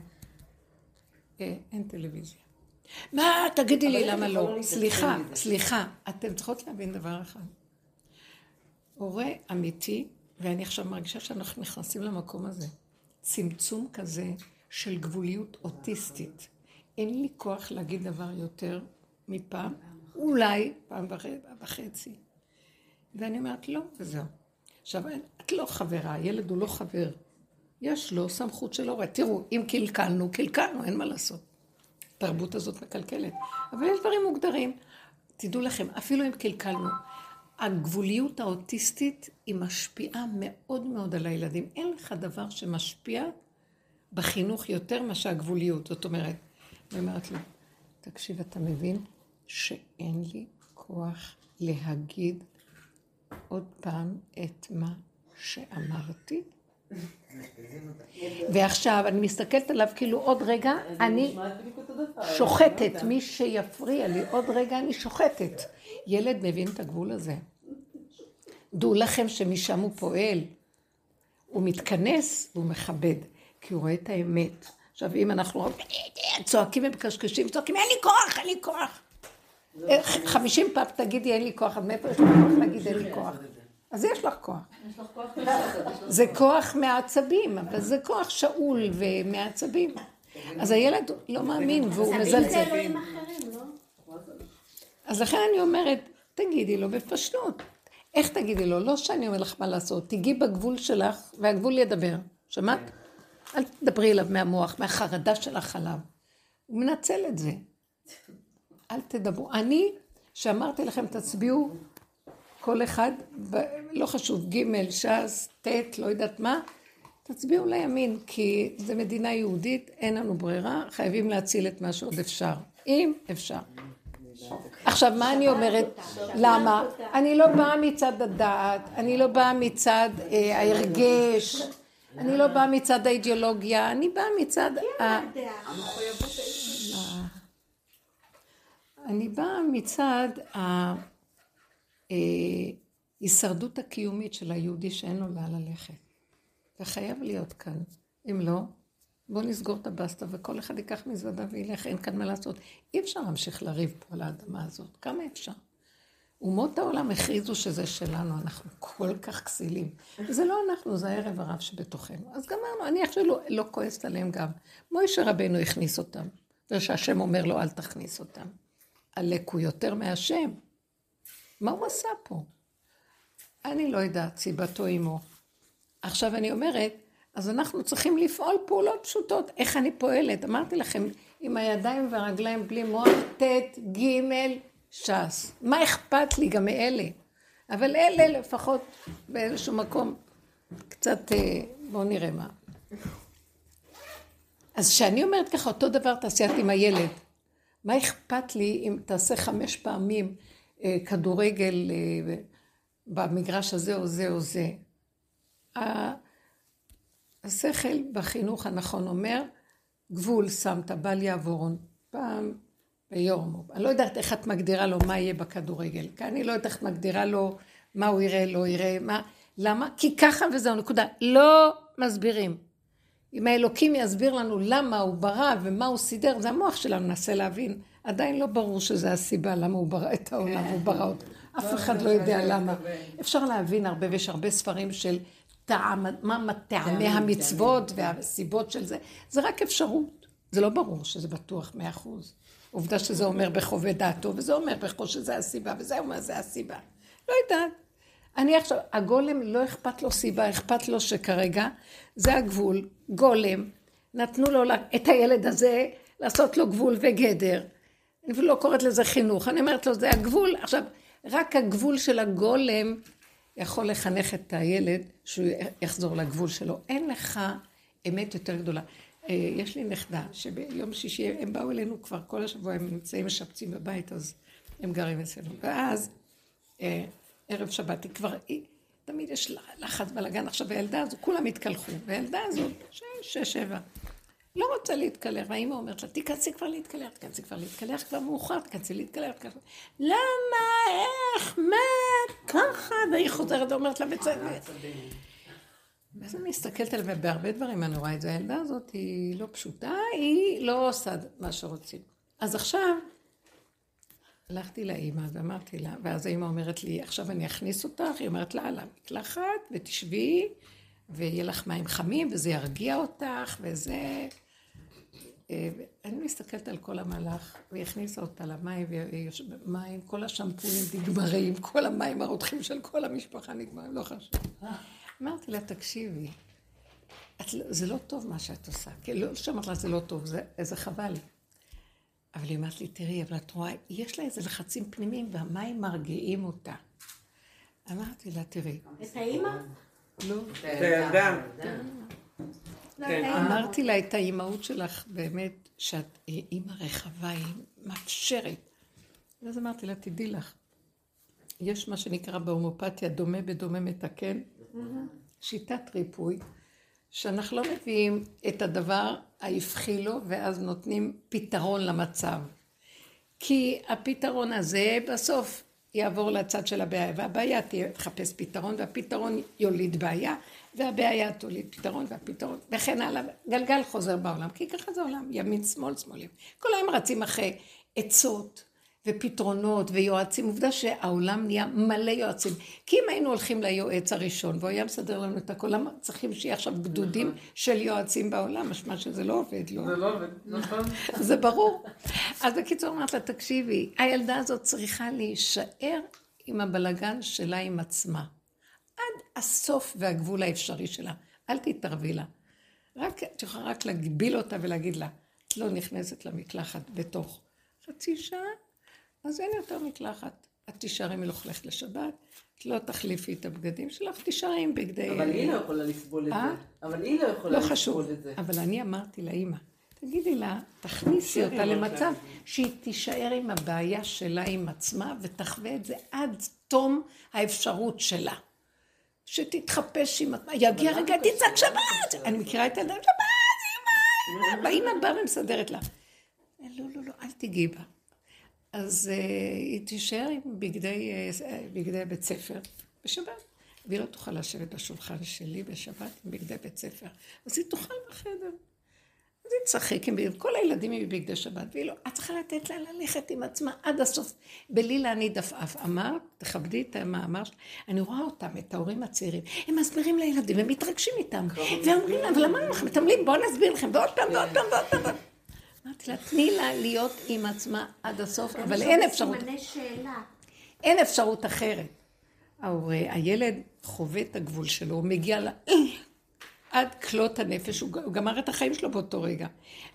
אה, אין טלוויזיה. מה, תגידי לי למה לא. סליחה, סליחה, אתן צריכות להבין דבר אחד. הורה אמיתי, ואני עכשיו מרגישה שאנחנו נכנסים למקום הזה. צמצום כזה של גבוליות אוטיסטית. אין לי כוח להגיד דבר יותר מפעם, אולי פעם וחצי. ואני אומרת, לא, וזהו. עכשיו, את לא חברה, הילד הוא לא חבר. יש לו סמכות של הורה. תראו, אם קלקלנו, קלקלנו, אין מה לעשות. התרבות הזאת מקלקלת. אבל יש דברים מוגדרים. תדעו לכם, אפילו אם קלקלנו, הגבוליות האוטיסטית היא משפיעה מאוד מאוד על הילדים. אין לך דבר שמשפיע בחינוך יותר מאשר הגבוליות. זאת אומרת, אני אומרת לו, תקשיב, אתה מבין שאין לי כוח להגיד עוד פעם את מה שאמרתי? ועכשיו אני מסתכלת עליו כאילו עוד רגע אני שוחטת, מי שיפריע לי, עוד רגע אני שוחטת. ילד מבין את הגבול הזה. דעו לכם שמשם הוא פועל, הוא מתכנס והוא מכבד, כי הוא רואה את האמת. עכשיו אם אנחנו צועקים ומקשקשים, צועקים אין לי כוח, אין לי כוח. חמישים פעם תגידי אין לי כוח, עד מאיפה יש לך כוח להגיד אין לי כוח? אז יש לך כוח. זה כוח מהעצבים, אבל זה כוח שאול ומעצבים. אז הילד לא מאמין והוא מזלזל. לא? אז לכן אני אומרת, תגידי לו בפשטות. איך תגידי לו? לא שאני אומר לך מה לעשות, תיגעי בגבול שלך והגבול ידבר. שמעת? אל תדברי אליו מהמוח, מהחרדה שלך עליו. הוא מנצל את זה. אל תדברו. אני, שאמרתי לכם, תצביעו כל אחד, לא חשוב, ג', ש"ס, ט', לא יודעת מה, תצביעו לימין, כי זו מדינה יהודית, אין לנו ברירה, חייבים להציל את מה שעוד אפשר. אם אפשר. עכשיו, מה אני אומרת? למה? אני לא באה מצד הדעת, אני לא באה מצד אה, ההרגש, אני לא באה מצד האידיאולוגיה, אני באה מצד ה... אני באה מצד ההישרדות הקיומית של היהודי שאין לו לאן ללכת. זה חייב להיות כאן. אם לא, בואו נסגור את הבסטה וכל אחד ייקח מזוודה וילך, אין כאן מה לעשות. אי אפשר להמשיך לריב פה על האדמה הזאת. כמה אפשר? אומות העולם הכריזו שזה שלנו, אנחנו כל כך כסילים. זה לא אנחנו, זה הערב הרב שבתוכנו. אז גמרנו, אני עכשיו לא, לא כועסת עליהם גם. מוישה רבנו הכניס אותם, ושהשם אומר לו, אל תכניס אותם. עלק הוא יותר מהשם. מה הוא עשה פה? אני לא יודעת, סיבתו עמו. עכשיו אני אומרת, אז אנחנו צריכים לפעול פעולות פשוטות. איך אני פועלת? אמרתי לכם, עם הידיים והרגליים בלי מוח, ט', ג', ש"ס. מה אכפת לי גם מאלה? אבל אלה לפחות באיזשהו מקום קצת, אה, בואו נראה מה. אז כשאני אומרת ככה, אותו דבר תעשיית עם הילד. מה אכפת לי אם תעשה חמש פעמים אה, כדורגל אה, במגרש הזה או זה או זה? השכל בחינוך הנכון אומר, גבול שמת, בל יעבורון. פעם ביום. אני לא יודעת איך את מגדירה לו מה יהיה בכדורגל. כי אני לא יודעת איך את מגדירה לו מה הוא יראה, לא יראה, מה... למה? כי ככה וזהו, נקודה. לא מסבירים. אם האלוקים יסביר לנו למה הוא ברא ומה הוא סידר, זה המוח שלנו ננסה להבין. עדיין לא ברור שזה הסיבה למה הוא ברא את העולם, הוא ברא אותו. אף אחד לא יודע למה. אפשר להבין הרבה, ויש הרבה ספרים של טעם, מה טעמי המצוות והסיבות של זה. זה רק אפשרות. זה לא ברור שזה בטוח מאה אחוז. עובדה שזה אומר בחווה דעתו, וזה אומר בחו שזה הסיבה, וזה אומר זה הסיבה. לא יודעת. אני עכשיו, הגולם לא אכפת לו סיבה, אכפת לו שכרגע זה הגבול, גולם, נתנו לו את הילד הזה לעשות לו גבול וגדר. אני אפילו לא קוראת לזה חינוך, אני אומרת לו, זה הגבול. עכשיו, רק הגבול של הגולם יכול לחנך את הילד שהוא יחזור לגבול שלו. אין לך אמת יותר גדולה. אה, יש לי נכדה שביום שישי הם באו אלינו כבר כל השבוע, הם נמצאים משפצים בבית, אז הם גרים אצלנו. ואז אה, ערב שבת, היא כבר, היא, תמיד יש לחץ בלאגן עכשיו, והילדה הזו, כולם התקלחו, והילדה הזאת, שש, שש, שבע, לא רוצה להתקלח, והאימא אומרת לה, תיכנסי כבר להתקלח, תיכנסי כבר להתקלח, כבר מאוחר, תיכנסי להתקלח. למה, איך, מה, ככה, והיא חוזרת ואומרת לה בצדק. ואז אני מסתכלת עליה, ובהרבה דברים אני רואה את זה, הילדה הזאת היא לא פשוטה, היא לא עושה מה שרוצים. אז עכשיו, הלכתי לאימא ואמרתי לה, ואז האימא אומרת לי, עכשיו אני אכניס אותך, היא אומרת לה, למקלחת, ותשבי, ויהיה לך מים חמים, וזה ירגיע אותך, וזה... אה, אני מסתכלת על כל המהלך, והיא הכניסה אותה למים, ומים, כל השמפויים נגמרים, כל המים הרותחים של כל המשפחה נגמרים, לא חשוב. אמרתי לה, תקשיבי, את, לא- זה לא טוב מה שאת עושה. כי לא שאמרת לה, זה לא טוב, זה, זה חבל. אבל היא אמרת לי, תראי, אבל את רואה, יש לה איזה לחצים פנימיים, והמים מרגיעים אותה. אמרתי לה, תראי. את האימא? לא. את הילדה. כן. אמרתי לה את האימהות שלך, באמת, שאת אימא רחבה, היא מאפשרת. ואז אמרתי לה, תדעי לך, יש מה שנקרא בהומופתיה דומה בדומה מתקן, שיטת ריפוי, שאנחנו לא מביאים את הדבר ההפכי לו, ואז נותנים פתרון למצב. כי הפתרון הזה בסוף יעבור לצד של הבעיה, והבעיה תחפש פתרון, והפתרון יוליד בעיה, והבעיה תוליד פתרון, והפתרון, וכן הלאה. גלגל חוזר בעולם, כי ככה זה עולם, ימין, שמאל, שמאלים. כל היום רצים אחרי עצות, ופתרונות ויועצים. עובדה שהעולם נהיה מלא יועצים. כי אם היינו הולכים ליועץ הראשון, והוא היה מסדר לנו את הכל, למה צריכים שיהיה עכשיו גדודים נכון. של יועצים בעולם? משמע שזה לא עובד, לא. זה לא עובד, נכון. זה ברור. אז בקיצור אמרת לה, תקשיבי, הילדה הזאת צריכה להישאר עם הבלגן שלה עם עצמה. עד הסוף והגבול האפשרי שלה. אל תתערבי לה. רק, את יכולה רק להגביל אותה ולהגיד לה, את לא נכנסת למקלחת בתוך חצי שעה, אז אין יותר מקלחת. את תישארי מלוכלכת לשבת, את לא תחליפי את הבגדים שלך, תישארי עם בגדי... אבל היא לא יכולה לסבול את אה? זה. אבל היא לא יכולה לא חשוב. לסבול את זה. אבל אני אמרתי לאימא, תגידי לה, תכניסי אותה למצב שהיא תישאר עם הבעיה שלה עם עצמה ותחווה את זה עד תום האפשרות שלה. שתתחפש עם עצמה, יגיע רגע, תצעק שבת! אני מכירה את הילדה, שבת, אימא! והאימא באה ומסדרת לה. לא, לא, לא, אל תיגעי בה. אז uh, היא תישאר עם uh, בגדי בית ספר בשבת. והיא לא תוכל לשבת בשולחן שלי בשבת עם בגדי בית ספר. אז היא תאכל בחדר. אז היא תשחק עם כל הילדים עם בגדי שבת, והיא לא, את צריכה לתת לה ללכת עם עצמה עד הסוף, בלי להניד עפעף. אמרת, תכבדי את המאמר. אני רואה אותם, את ההורים הצעירים, הם מסבירים לילדים, הם מתרגשים איתם, ואומרים להם, אבל אמרנו לכם, מתעמלים, בואו נסביר לכם, ועוד פעם, ועוד פעם, ועוד פעם. אמרתי לה, תני לה להיות עם עצמה עד הסוף, אבל אין אפשרות. אין אפשרות אחרת. ההורה, הילד חווה את הגבול שלו, הוא מגיע ל... עד כלות הנפש, הוא גמר את החיים שלו באותו רגע.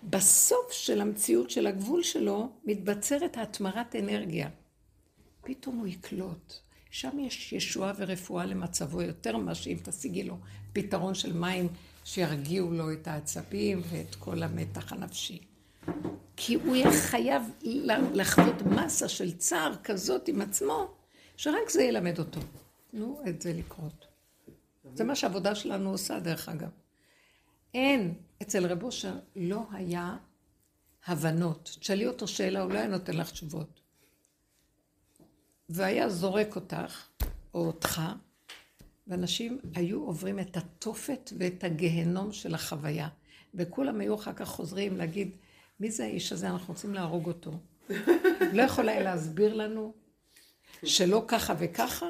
בסוף של המציאות של הגבול שלו, מתבצרת התמרת אנרגיה. פתאום הוא יקלוט. שם יש ישועה ורפואה למצבו יותר ממה שאם תשיגי לו פתרון של מים שירגיעו לו את העצבים ואת כל המתח הנפשי. כי הוא יהיה חייב לחוות מסה של צער כזאת עם עצמו, שרק זה ילמד אותו. תנו את זה לקרות. זה מה שהעבודה שלנו עושה, דרך אגב. אין, אצל רב אושר לא היה הבנות. תשאלי אותו שאלה, הוא לא היה נותן לך תשובות. והיה זורק אותך, או אותך, ואנשים היו עוברים את התופת ואת הגהנום של החוויה. וכולם היו אחר כך חוזרים להגיד, מי זה האיש הזה, אנחנו רוצים להרוג אותו. לא יכול היה להסביר לנו שלא ככה וככה?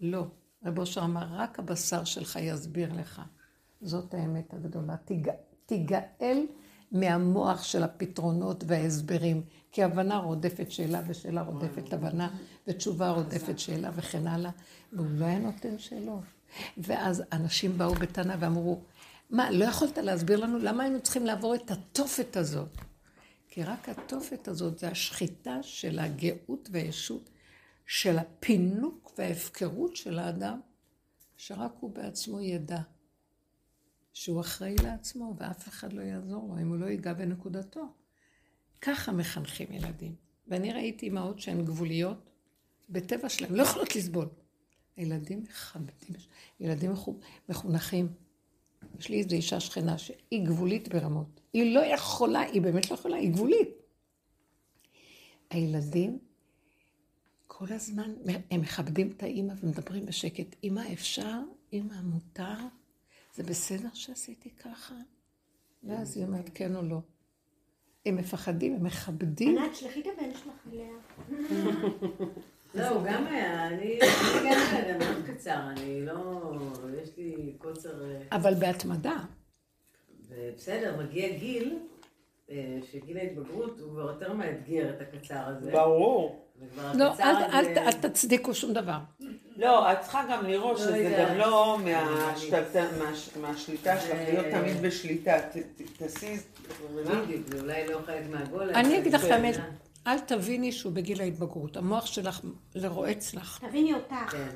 לא. רב אושר אמר, רק הבשר שלך יסביר לך. זאת האמת הגדולה. תיג... תיגאל מהמוח של הפתרונות וההסברים, כי הבנה רודפת שאלה ושאלה רודפת הבנה, ותשובה רודפת שאלה וכן הלאה, והוא לא היה נותן שאלות. ואז אנשים באו בטענה ואמרו, מה, לא יכולת להסביר לנו למה היינו צריכים לעבור את התופת הזאת? כי רק התופת הזאת זה השחיטה של הגאות והישות, של הפינוק וההפקרות של האדם, שרק הוא בעצמו ידע שהוא אחראי לעצמו ואף אחד לא יעזור לו אם הוא לא ייגע בנקודתו. ככה מחנכים ילדים. ואני ראיתי אמהות שהן גבוליות, בטבע שלהן, לא יכולות לסבול. הילדים מכבדים, ילדים מחונכים. יש לי איזו אישה שכנה שהיא גבולית ברמות. היא לא יכולה, היא באמת לא יכולה, היא גבולית. הילדים כל הזמן, הם מכבדים את האימא ומדברים בשקט. אמא אפשר? אמא מותר? זה בסדר שעשיתי ככה? ואז היא אומרת כן או לא. הם מפחדים, הם מכבדים. ענת, שלחי את הבן שלך אליה. לא, הוא גם היה, אני גם היה מאוד קצר, אני לא, יש לי קוצר... אה, אבל בהתמדה. בסדר, מגיע גיל, אה, שגיל ההתבגרות הוא כבר יותר מאתגר את הקצר הזה. ברור. לא, אל תצדיקו שום דבר. לא, את צריכה גם לראות שזה גם לא מהשליטה שלך, להיות תמיד בשליטה. תעשי... זה אולי לא חלק מהגול. אני אגיד לך את האמת, אל תביני שהוא בגיל ההתבגרות. המוח שלך לרועץ לך. תביני אותך. כן.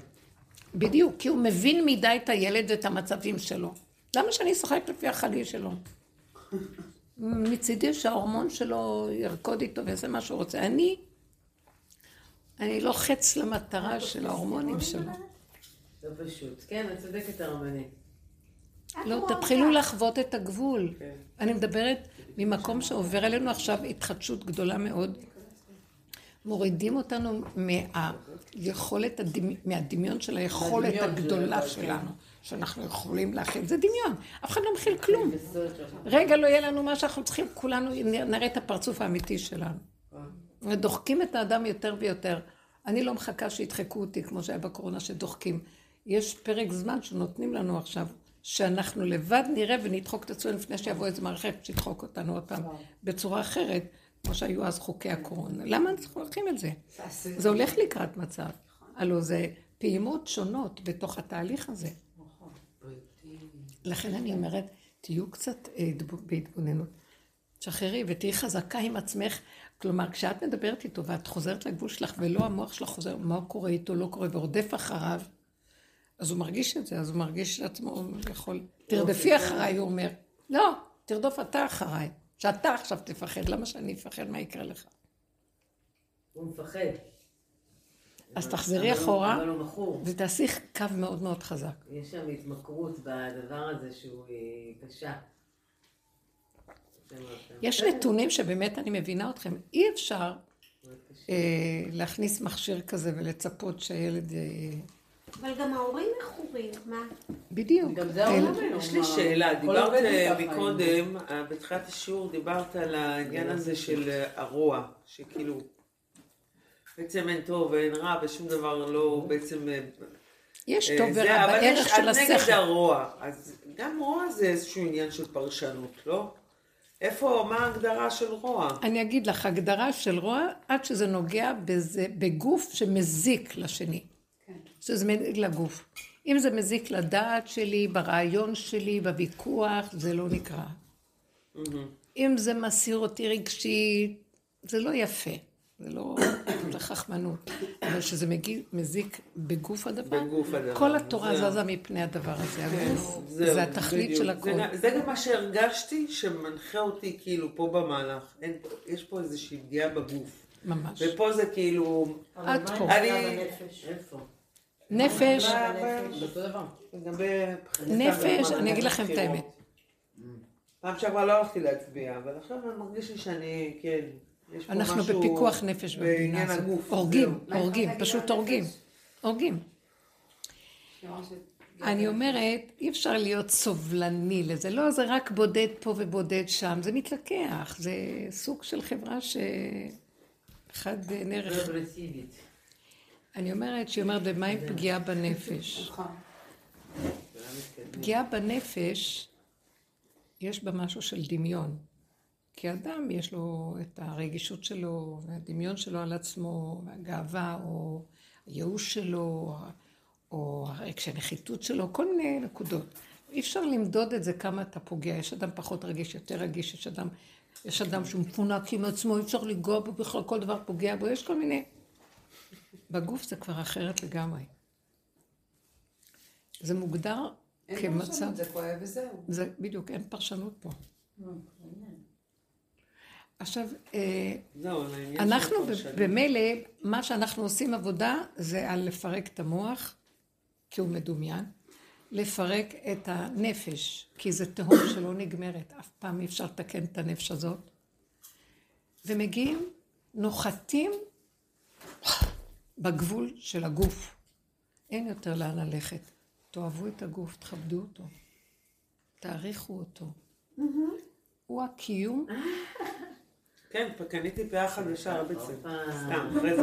בדיוק, כי הוא מבין מדי את הילד ואת המצבים שלו. למה שאני אשחק לפי החליל שלו? מצידי שההורמון שלו ירקוד איתו ויעשה מה שהוא רוצה. אני, אני לוחץ למטרה של ההורמונים שלו. לא פשוט. כן, את צודקת הרבנית. לא, תתחילו לחוות את הגבול. אני מדברת ממקום שעובר אלינו עכשיו התחדשות גדולה מאוד. מורידים אותנו מהיכולת, מהדמיון של היכולת הגדולה שלנו, שאנחנו יכולים להכיל. זה דמיון, אף אחד לא מכיל כלום. רגע לא יהיה לנו מה שאנחנו צריכים, כולנו נראה את הפרצוף האמיתי שלנו. ודוחקים את האדם יותר ויותר. אני לא מחכה שידחקו אותי, כמו שהיה בקורונה, שדוחקים. יש פרק זמן שנותנים לנו עכשיו, שאנחנו לבד נראה ונדחוק את עצמנו לפני שיבוא איזה מערכת שתדחוק אותנו עוד פעם בצורה אחרת. כמו שהיו אז חוקי הקורונה. למה אנחנו הולכים את זה? זה הולך לקראת מצב. הלוא זה פעימות שונות בתוך התהליך הזה. לכן אני אומרת, תהיו קצת אה, בהתבוננות. תשחררי ותהיי חזקה עם עצמך. כלומר, כשאת מדברת איתו ואת חוזרת לגבול שלך ולא המוח שלך חוזר, מה קורה איתו, לא קורה, ורודף אחריו, אז הוא מרגיש את זה, אז הוא מרגיש שעצמו, הוא יכול... תרדפי אחריי, הוא אומר. לא, תרדוף אתה אחריי. שאתה עכשיו תפחד, למה שאני אפחד מה יקרה לך? הוא מפחד. אז תחזרי אחורה. ותעשי קו מאוד מאוד חזק. יש שם התמכרות בדבר הזה שהוא אה, קשה. יש נתונים שבאמת אני מבינה אתכם, אי אפשר אה, להכניס מכשיר כזה ולצפות שהילד... אה, אבל גם ההורים מכורים, מה? בדיוק. גם זה ההורים יש לי שאלה, דיברת מקודם, אה, בתחילת השיעור דיברת על העניין הזה של אה, הרוע, שכאילו בעצם אין טוב ואין רע ושום דבר לא בעצם... אה, יש טוב ורע בערך של השכל. אבל יש נגד הרוע, אז גם רוע זה איזשהו עניין של פרשנות, לא? איפה, מה ההגדרה של רוע? אני אגיד לך, הגדרה של רוע, עד שזה נוגע בזה, בגוף שמזיק לשני. שזה מזיק לגוף. אם זה מזיק לדעת שלי, ברעיון שלי, בוויכוח, זה לא נקרא. אם זה מסיר אותי רגשית, זה לא יפה. זה לא, זה חכמנות. אבל שזה מגיע, מזיק בגוף הדבר, בגוף הדבר. כל התורה זה... זזה מפני הדבר הזה. הגוף זה, זה התכלית בדיוק. של הכל. זה, זה גם מה שהרגשתי, שמנחה אותי כאילו פה במהלך. אין, יש פה איזושהי פגיעה בגוף. ממש. ופה זה כאילו... עד פה. אני... נפש. נפש, אני אגיד לכם את האמת. פעם שעברה לא הלכתי להצביע, אבל עכשיו אני מרגיש לי שאני, כן. אנחנו בפיקוח נפש במדינה הזאת. הורגים. הורגים, פשוט הורגים. הורגים. אני אומרת, אי אפשר להיות סובלני לזה. לא, זה רק בודד פה ובודד שם. זה מתלקח. זה סוג של חברה ש... אחד נערך. אגרסיבית. אני אומרת, שהיא אומרת, ומה עם פגיעה בנפש? נכון. פגיעה בנפש, יש בה משהו של דמיון. כי אדם יש לו את הרגישות שלו, והדמיון שלו על עצמו, והגאווה, או הייאוש שלו, או הרגשי הנחיתות שלו, כל מיני נקודות. אי אפשר למדוד את זה כמה אתה פוגע. יש אדם פחות רגיש, יותר רגיש, יש אדם, יש אדם שהוא מפונק עם עצמו, אי אפשר לנגוע בו בכלל, כל דבר פוגע בו, יש כל מיני... בגוף זה כבר אחרת לגמרי. זה מוגדר אין כמצב... פרשנות, זה כואב וזהו. זה בדיוק, אין פרשנות פה. עכשיו, אה, של אנחנו. במילא, מה שאנחנו עושים עבודה זה על לפרק את המוח, כי הוא מדומיין, לפרק את הנפש, כי זה תהום שלא נגמרת, אף פעם אי אפשר לתקן את הנפש הזאת. ומגיעים, נוחתים בגבול של הגוף. אין יותר לאן ללכת. תאהבו את הגוף, תכבדו אותו, תעריכו אותו. הוא הקיום כן, קניתי פאה חדשה הרבה צבע. הופה. סתם, אחרי זה.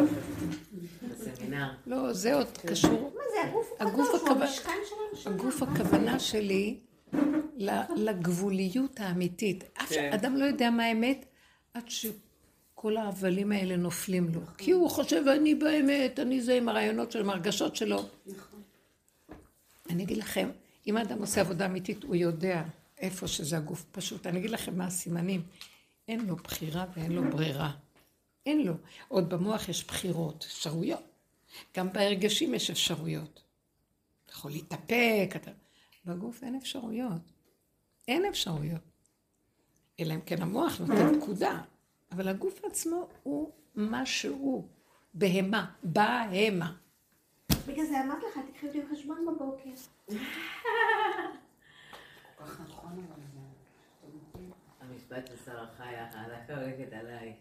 בסמינר. לא, זה עוד קשור. מה זה, הגוף הוא קדוש, הוא הכוונה- המשכן שלנו. הגוף הכוונה שלי לגבוליות האמיתית. אף כן. אדם לא יודע מה האמת עד שכל ההבלים האלה נופלים לו. כי הוא חושב, אני באמת, אני זה עם הרעיונות שלו, עם הרגשות שלו. אני אגיד לכם, אם האדם עושה עבודה אמיתית, הוא יודע איפה שזה הגוף פשוט. אני אגיד לכם מה הסימנים. אין לו בחירה ואין לו ברירה. אין לו. עוד במוח יש בחירות, אפשרויות. גם בהרגשים יש אפשרויות. אתה יכול להתאפק, אתה... בגוף אין אפשרויות. אין אפשרויות. אלא אם כן המוח נותן פקודה. אבל הגוף עצמו הוא מה שהוא. בהמה. בהמה. בגלל זה אמרתי לך, תקחי אותי בחשבון בבוקר. כל כך נכון אבל. המשפט של שרה חיה, ההלכה הולכת עליי.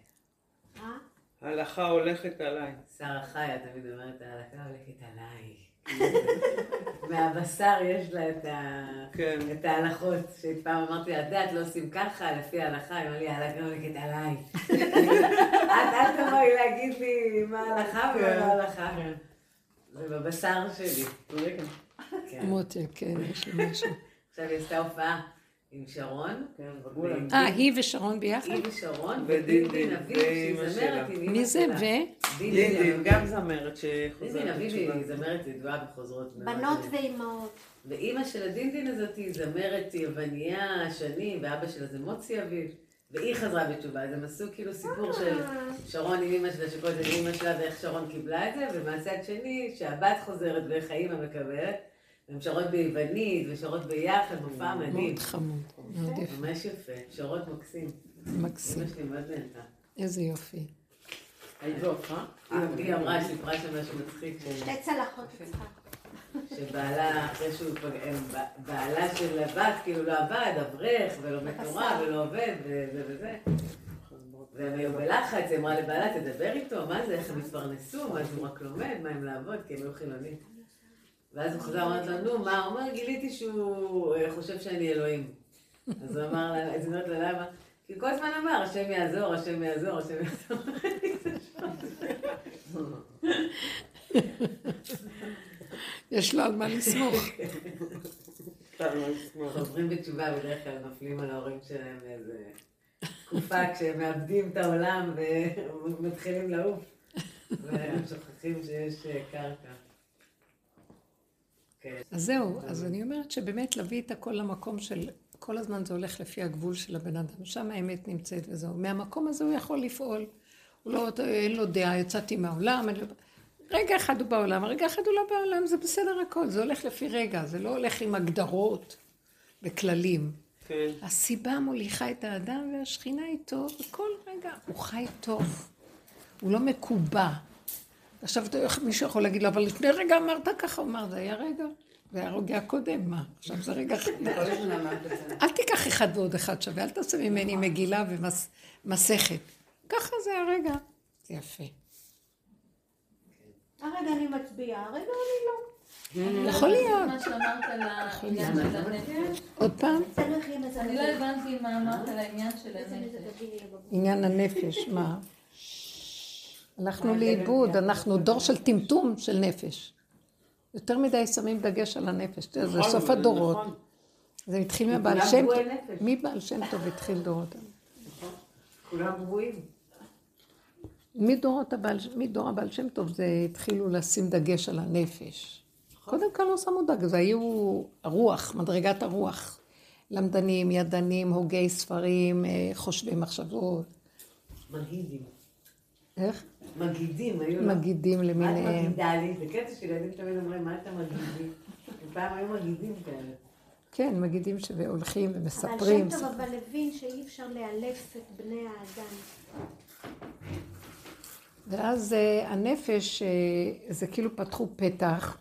אה? ההלכה הולכת עליי. שרה חיה תמיד אומרת, ההלכה הולכת עליי. מהבשר יש לה את, ה... כן. את ההלכות, שפעם אמרתי לה, את יודעת, לא עושים ככה, לפי ההלכה, היא אמרה לי, ההלכה הולכת עליי. את אל תבואי להגיד לי מה ההלכה ומה כן. לא ההלכה. זה בבשר שלי. כן. מותק, כן, יש לי משהו. עכשיו היא עשתה הופעה עם שרון. כן. אה, היא ושרון ביחד? היא ושרון, ודין דין, אביב, שהיא זמרת שלה. עם אימא מי זה. ו? דין דין דין, אביב. גם זמרת דין שחוזרת דין אביב בתשובה. היא זמרת ידועה בחוזרות. מאוד. בנות ואימהות. ואימא של הדינדין הזאת היא זמרת יווניה שנים, ואבא שלה זה מוצי אביב, והיא חזרה בתשובה, אז הם עשו כאילו סיפור של שרון עם אימא שלה, זה אימא שלה ואיך שרון קיבלה את זה, ומהצד שני, שהבת חוזרת ואיך האימא מקבלת, והן שרות ביוונית ושרות ביחד, מופע מדהים. מאוד חמוד, מאוד יפה, ממש יפה, שרות מקסים. מקסים. אמא שלי מאוד נהנתה. איזה יופי. היית בהופעה? היא- היא אמרה, סיפרה שם משהו מצחיק, שתי צלחות יצחק. שבעלה, אחרי שהוא פגע, בעלה של הבת, כאילו לא עבד, אברך, ולומד תורה, ולא עובד, וזה וזה. והם היו בלחץ, היא אמרה לבעלה, תדבר איתו, מה זה, איך הם התפרנסו, מה זה, הוא רק לומד, מה הם לעבוד, כי הם היו חילונים. ואז הוא חזר, אמרת לו, נו, מה, הוא אומר, גיליתי שהוא אה, חושב שאני אלוהים. אז הוא אמר לה, אז היא אומרת לה, למה? כי כל הזמן אמר, השם יעזור, השם יעזור, השם יעזור. יש לו על מה לסמוך. חוזרים בתשובה בדרך כלל נופלים על ההורים שלהם באיזה תקופה כשהם מאבדים את העולם ומתחילים לעוף. והם שוכחים שיש אה, קרקע. אז זהו, אז אני אומרת שבאמת להביא את הכל למקום של, כל הזמן זה הולך לפי הגבול של הבן אדם, שם האמת נמצאת וזהו. מהמקום הזה הוא יכול לפעול. הוא לא, אין לו דעה, יצאתי מהעולם, לו... רגע אחד הוא בעולם, רגע אחד הוא לא בעולם, זה בסדר הכל, זה הולך לפי רגע, זה לא הולך עם הגדרות וכללים. כן. הסיבה מוליכה את האדם והשכינה איתו בכל רגע. הוא חי טוב, הוא לא מקובע. עכשיו מישהו יכול להגיד לו, אבל לפני רגע אמרת ככה, הוא אמר, זה היה רגע, זה היה רגע קודם, מה? עכשיו זה רגע חדש. אל תיקח אחד ועוד אחד שווה, אל תעשה ממני מגילה ומסכת. ככה זה הרגע. זה יפה. הרגע אני מצביעה, הרגע אני לא. יכול להיות. מה שאמרת על העניין של הנפש. עוד פעם, אני לא הבנתי מה אמרת על העניין של הנפש. עניין הנפש, מה? הלכנו לאיבוד, אנחנו דור של טמטום של נפש. יותר מדי שמים דגש על הנפש, זה נכון, סוף הדורות. נכון. זה התחיל מבעל שם טוב. מי בעל שם טוב התחיל דורות? כולם גרועים. מדור הבעל שם טוב זה התחילו לשים דגש על הנפש. קודם כל לא שמו דגש, זה היו הרוח, מדרגת הרוח. למדנים, ידנים, הוגי ספרים, אה, חושבי מחשבות. מגידים. איך? מגידים היו לו. מגידים מה את למיניהם. מגידה לי? זה קטע שילדים תמיד אומרים, מה אתה מגיד לי? פעם היו מגידים כאלה. כן, מגידים שהולכים אבל ומספרים. שם טוב אבל הבין שאי אפשר לאלף את בני האדם. ואז אה, הנפש, אה, זה כאילו פתחו פתח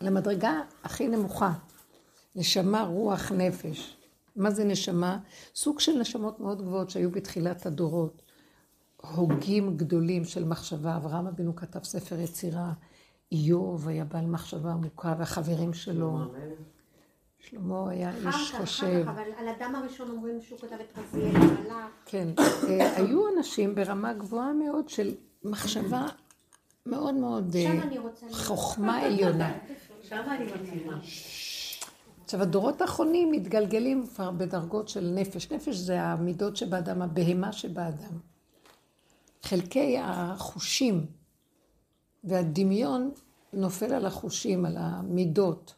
למדרגה הכי נמוכה. נשמה, רוח, נפש. מה זה נשמה? סוג של נשמות מאוד גבוהות שהיו בתחילת הדורות. הוגים גדולים של מחשבה. אברהם אבינו כתב ספר יצירה. איוב היה בעל מחשבה עמוקה, והחברים שלו. שלמה היה איש חושב. אחר כך, אבל על אדם הראשון אומרים שהוא כתב את רזיאל המלאך. כן, אה, היו אנשים ברמה גבוהה מאוד של מחשבה מאוד מאוד אה. חוכמה עליונה. שם אני מכירה. עכשיו, הדורות האחרונים מתגלגלים כבר בדרגות של נפש. נפש זה המידות שבאדם, הבהמה שבאדם. חלקי החושים והדמיון נופל על החושים, על המידות.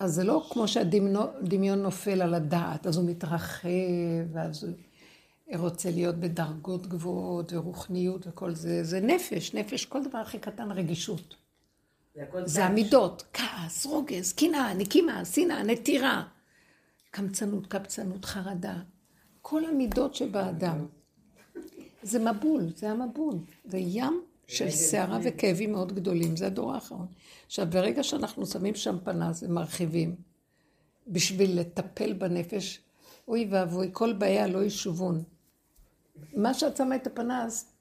אז זה לא כמו שהדמיון נופל על הדעת, אז הוא מתרחב, ואז הוא רוצה להיות בדרגות גבוהות ורוחניות וכל זה. זה נפש, נפש, כל דבר הכי קטן רגישות. זה. המידות, כעס, רוגז, קנאה, נקימה, שנאה, נטירה, קמצנות, קבצנות, חרדה. כל המידות שבאדם. זה מבול, זה המבול. זה ים של סערה וכאבים מאוד גדולים, זה הדור האחרון. עכשיו, ברגע שאנחנו שמים שם פנס ומרחיבים, בשביל לטפל בנפש, אוי ואבוי, כל בעיה לא ישובון. מה שאת שמה את הפנס,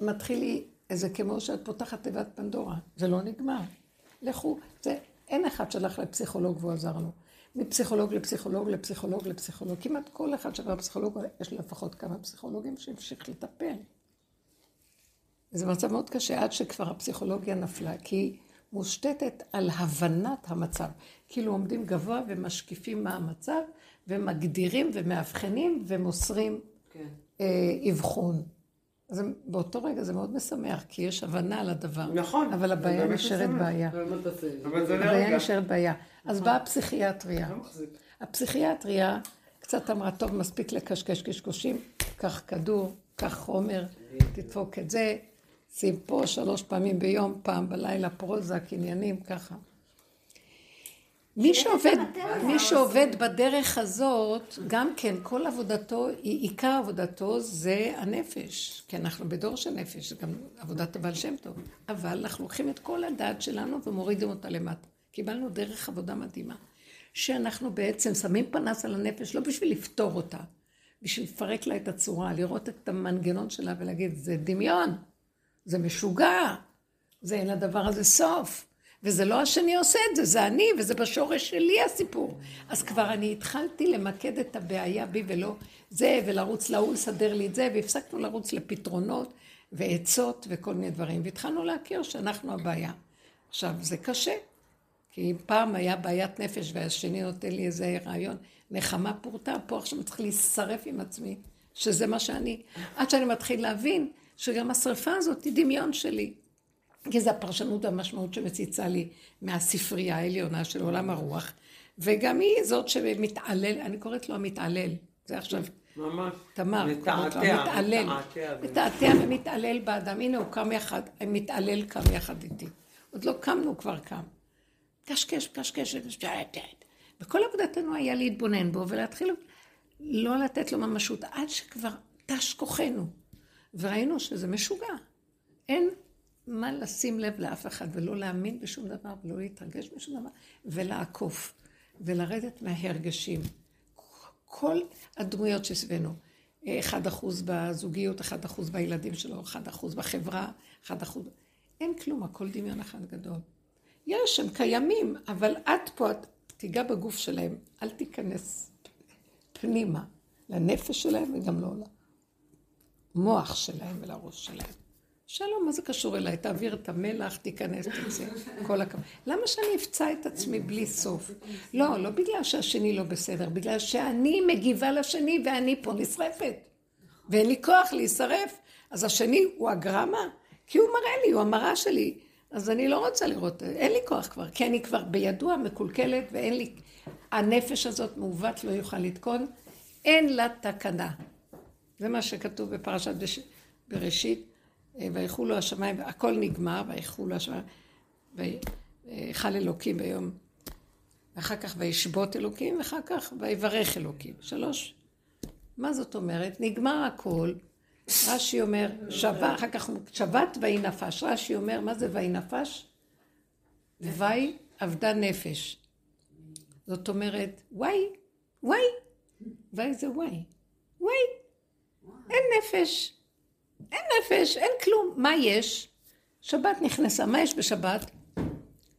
מתחיל לי, זה כמו שאת פותחת תיבת פנדורה, זה לא נגמר. לכו, זה, אין אחד שהלך לפסיכולוג והוא עזר לו. מפסיכולוג לפסיכולוג לפסיכולוג לפסיכולוג. כמעט כל אחד שעבר פסיכולוג, יש לו לפחות כמה פסיכולוגים שהמשיך לטפל. זה מצב מאוד קשה עד שכבר הפסיכולוגיה נפלה, כי היא מושתתת על הבנת המצב. כאילו עומדים גבוה ומשקיפים מה המצב, ומגדירים ומאבחנים ומוסרים כן. אה, אבחון. אז באותו רגע זה מאוד משמח, כי יש הבנה על הדבר. נכון. אבל זה הבעיה נשארת. בעיה. זה הבעיה. נשארת בעיה. אז באה הפסיכיאטריה. לא. הפסיכיאטריה קצת אמרה, טוב, מספיק לקשקש קשקושים, קח כדור, קח חומר, תדפוק את זה, שים פה שלוש פעמים ביום, פעם בלילה, פרוזק, עניינים, ככה. מי שעובד, מי שעובד בדרך הזאת, גם כן, כל עבודתו, עיקר עבודתו זה הנפש. כי אנחנו בדור של נפש, זה גם עבודת הבעל שם טוב. אבל אנחנו לוקחים את כל הדעת שלנו ומורידים אותה למטה. קיבלנו דרך עבודה מדהימה. שאנחנו בעצם שמים פנס על הנפש, לא בשביל לפתור אותה, בשביל לפרק לה את הצורה, לראות את המנגנון שלה ולהגיד, זה דמיון, זה משוגע, זה אין לדבר הזה סוף. וזה לא השני עושה את זה, זה אני, וזה בשורש שלי הסיפור. אז כבר אני התחלתי למקד את הבעיה בי ולא זה, ולרוץ להוא לסדר לי את זה, והפסקנו לרוץ לפתרונות ועצות וכל מיני דברים, והתחלנו להכיר שאנחנו הבעיה. עכשיו, זה קשה, כי אם פעם היה בעיית נפש והשני נותן לי איזה רעיון, נחמה פורטה, פה עכשיו צריך להישרף עם עצמי, שזה מה שאני, עד שאני מתחיל להבין שגם השרפה הזאת היא דמיון שלי. כי זו הפרשנות והמשמעות שמציצה לי מהספרייה העליונה של עולם הרוח, וגם היא זאת שמתעלל, אני קוראת לו המתעלל, זה עכשיו ממש. תמר, מתעתע, מתעתע. ומתעלל באדם, הנה הוא קם יחד, מתעלל קם יחד איתי, עוד לא קמנו, כבר קם. קשקש, קשקש, וכל עבודתנו היה להתבונן בו ולהתחיל לא לתת לו ממשות, עד שכבר תש כוחנו, וראינו שזה משוגע. אין מה לשים לב לאף אחד, ולא להאמין בשום דבר, ולא להתרגש בשום דבר, ולעקוף, ולרדת מההרגשים. כל הדמויות שסביבנו, אחד אחוז בזוגיות, אחד אחוז בילדים שלו, אחד אחוז בחברה, אחד אחוז... אין כלום, הכל דמיון אחד גדול. יש, הם קיימים, אבל את פה, את תיגע בגוף שלהם, אל תיכנס פנימה, לנפש שלהם וגם לא למוח שלהם ולראש שלהם. שלום, מה זה קשור אליי? תעביר את המלח, תיכנס, תצא, כל הכבוד. למה שאני אפצע את עצמי בלי סוף? לא, לא בגלל שהשני לא בסדר, בגלל שאני מגיבה לשני ואני פה נשרפת. ואין לי כוח להישרף. אז השני הוא הגרמה, כי הוא מראה לי, הוא המראה שלי. אז אני לא רוצה לראות, אין לי כוח כבר, כי אני כבר בידוע מקולקלת ואין לי... הנפש הזאת מעוות לא יוכל לתקון, אין לה תקנה. זה מה שכתוב בפרשת בש... בראשית, ויחו לו השמיים, הכל נגמר, ויחו לו השמיים, ויחל אלוקים ביום, ואחר כך וישבות אלוקים, ואחר כך ויברך אלוקים. שלוש. מה זאת אומרת? נגמר הכל, רש"י אומר, שבת, אחר כך שבת ויהי נפש. רש"י אומר, מה זה ויהי נפש? ויהי אבדה נפש. זאת אומרת, וואי, וואי, וואי זה וואי, וואי, אין נפש, אין נפש, אין כלום. מה יש? שבת נכנסה, מה יש בשבת?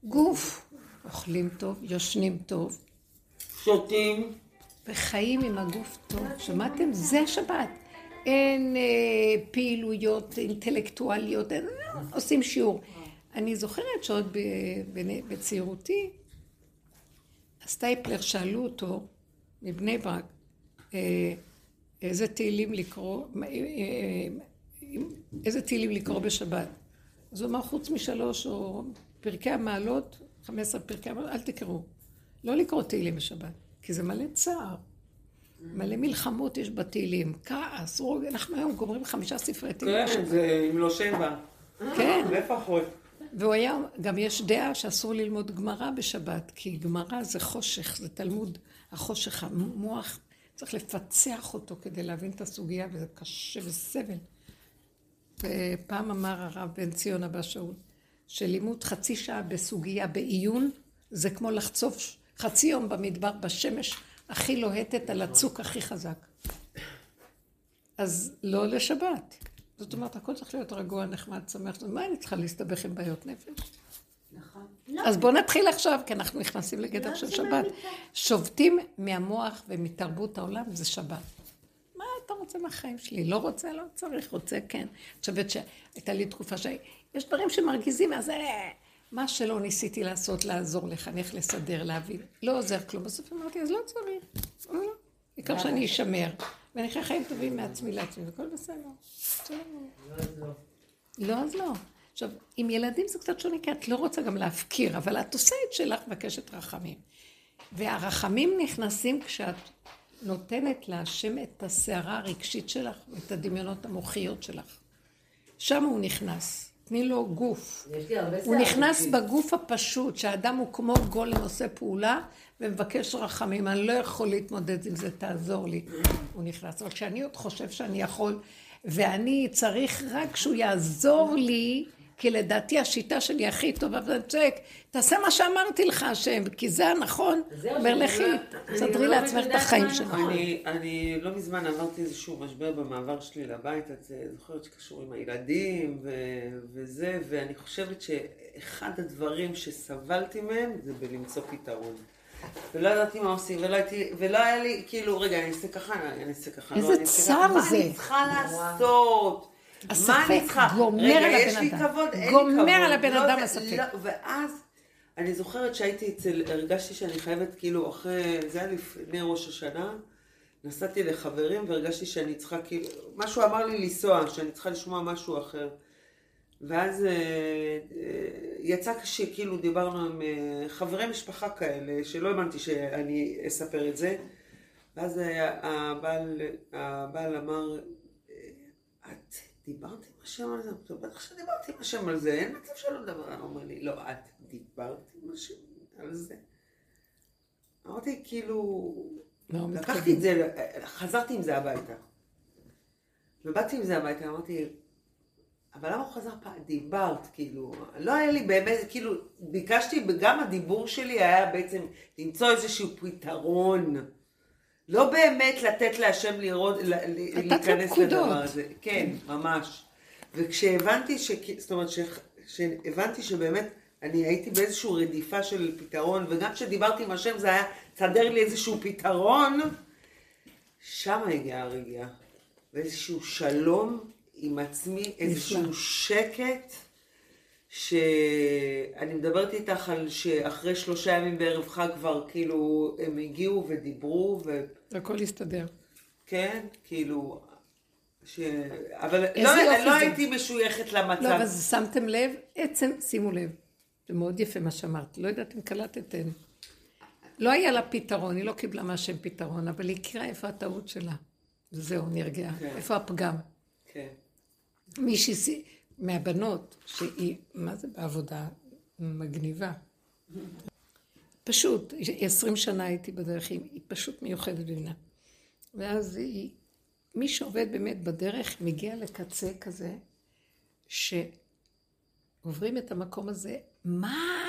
גוף. אוכלים טוב, יושנים טוב. שותים. וחיים עם הגוף טוב. שמעתם? זה שבת. אין אה, פעילויות אינטלקטואליות, אין, אה, עושים שיעור. אני זוכרת שעוד בצעירותי, הסטייפלר שאלו אותו מבני ברק, אה, איזה תהילים לקרוא, אה, אה, איזה תהילים לקרוא בשבת. אז הוא אמר, חוץ משלוש או פרקי המעלות, חמש עשרה פרקי המעלות, אל תקראו. לא לקרוא תהילים בשבת, כי זה מלא צער. מלא מלחמות יש בתהילים, כעס, רוג, אנחנו היום גומרים חמישה ספרי תהילים. כן, זה אם לא שבע. כן. לפחות. והוא היה, גם יש דעה שאסור ללמוד גמרא בשבת, כי גמרא זה חושך, זה תלמוד החושך, המוח, צריך לפצח אותו כדי להבין את הסוגיה, וזה קשה וסבל. ופעם אמר הרב בן ציון אבא שאול, שלימוד חצי שעה בסוגיה בעיון, זה כמו לחצוף חצי יום במדבר בשמש הכי לוהטת על הצוק הכי חזק. אז לא לשבת. זאת אומרת, הכל צריך להיות רגוע, נחמד, שמח. מה אני צריכה להסתבך עם בעיות נפש? נכון. אז בואו נתחיל עכשיו, כי אנחנו נכנסים לגדר של שבת. שובתים מהמוח ומתרבות העולם, זה שבת. אתה רוצה מהחיים שלי? לא רוצה? לא צריך. רוצה? כן. את חושבת שהייתה לי תקופה ש... יש דברים שמרגיזים, אז מה שלא ניסיתי לעשות, לעזור, לחנך, לסדר, להבין, לא עוזר כלום. בסוף אמרתי, אז לא צריך. לא, לא. העיקר שאני אשמר. ואני אחרי חיים טובים מעצמי לעצמי, והכל בסדר. לא, אז לא. עכשיו, עם ילדים זה קצת שונה, כי את לא רוצה גם להפקיר, אבל את עושה את שלך מבקשת רחמים. והרחמים נכנסים כשאת נותנת להשם את הסערה הרגשית שלך ואת הדמיונות המוחיות שלך. שם הוא נכנס. תני לו גוף. הוא נכנס בגוף הפשוט, שהאדם הוא כמו גולם עושה פעולה ומבקש רחמים. אני לא יכול להתמודד עם זה, תעזור לי. הוא נכנס. אבל כשאני עוד חושב שאני יכול, ואני צריך רק שהוא יעזור לי, כי לדעתי השיטה שלי הכי טובה, ואני צועק, תעשה מה שאמרתי לך, השם, כי זה הנכון. אומר לכי, תסדרי לא לעצמך את החיים שלך. אני לא מזמן עברתי איזשהו משבר במעבר שלי לבית, את זוכרת שקשור עם הילדים וזה, ואני חושבת שאחד הדברים שסבלתי מהם זה בלמצוא פתרון. ולא ידעתי מה עושים, ולא, הייתי, ולא היה לי, כאילו, רגע, אני אעשה ככה, אני אעשה ככה. איזה לא, צער זה. מה אני צריכה לעשות? הספק גומר על הבן אדם. כבוד, גומר. על הבן לא, אדם זה- הספק. לא, ואז, אני זוכרת שהייתי אצל, הרגשתי שאני חייבת, כאילו, אחרי, זה היה לפני ראש השנה, נסעתי לחברים והרגשתי שאני צריכה, כאילו, משהו אמר לי לנסוע, שאני צריכה לשמוע משהו אחר. ואז אה, אה, יצא שכאילו דיברנו עם אה, חברי משפחה כאלה, שלא האמנתי שאני אספר את זה. ואז אה, הבעל, הבעל אמר, אה, את דיברת עם השם על זה? טוב, בטח שדיברתי עם השם על זה, אין מצב שלא לדבר. הוא אומר לי, לא, את דיברת עם השם על זה? אמרתי, כאילו, לא, לקחתי. את זה, חזרתי עם זה הביתה. ובאתי עם זה הביתה, אמרתי, אבל למה הוא חזר פעם? דיברת, כאילו, לא היה לי באמת, כאילו, ביקשתי, גם הדיבור שלי היה בעצם למצוא איזשהו פתרון. לא באמת לתת להשם לראות, להיכנס. לדבר הזה. כן, ממש. וכשהבנתי, ש... זאת אומרת, ש... שהבנתי שבאמת אני הייתי באיזושהי רדיפה של פתרון, וגם כשדיברתי עם השם זה היה, תסדר לי איזשהו פתרון, שם הגיעה הרגיעה. ואיזשהו שלום עם עצמי, איזשהו שקט, שאני מדברת איתך על שאחרי שלושה ימים בערב חג כבר כאילו הם הגיעו ודיברו, ו... הכל יסתדר. כן, כאילו, ש... אבל לא, לא זה. הייתי משויכת למצב. לא, אבל שמתם לב, עצם, שימו לב, זה מאוד יפה מה שאמרת, לא יודעת אם קלטתם. לא היה לה פתרון, היא לא קיבלה מהשם פתרון, אבל היא הכירה איפה הטעות שלה. וזהו, נרגעה. כן. איפה הפגם? כן. מישהי מהבנות, שהיא, מה זה בעבודה מגניבה. פשוט, עשרים שנה הייתי בדרך, היא פשוט מיוחדת במינה. ואז היא, מי שעובד באמת בדרך, מגיע לקצה כזה, שעוברים את המקום הזה, מה?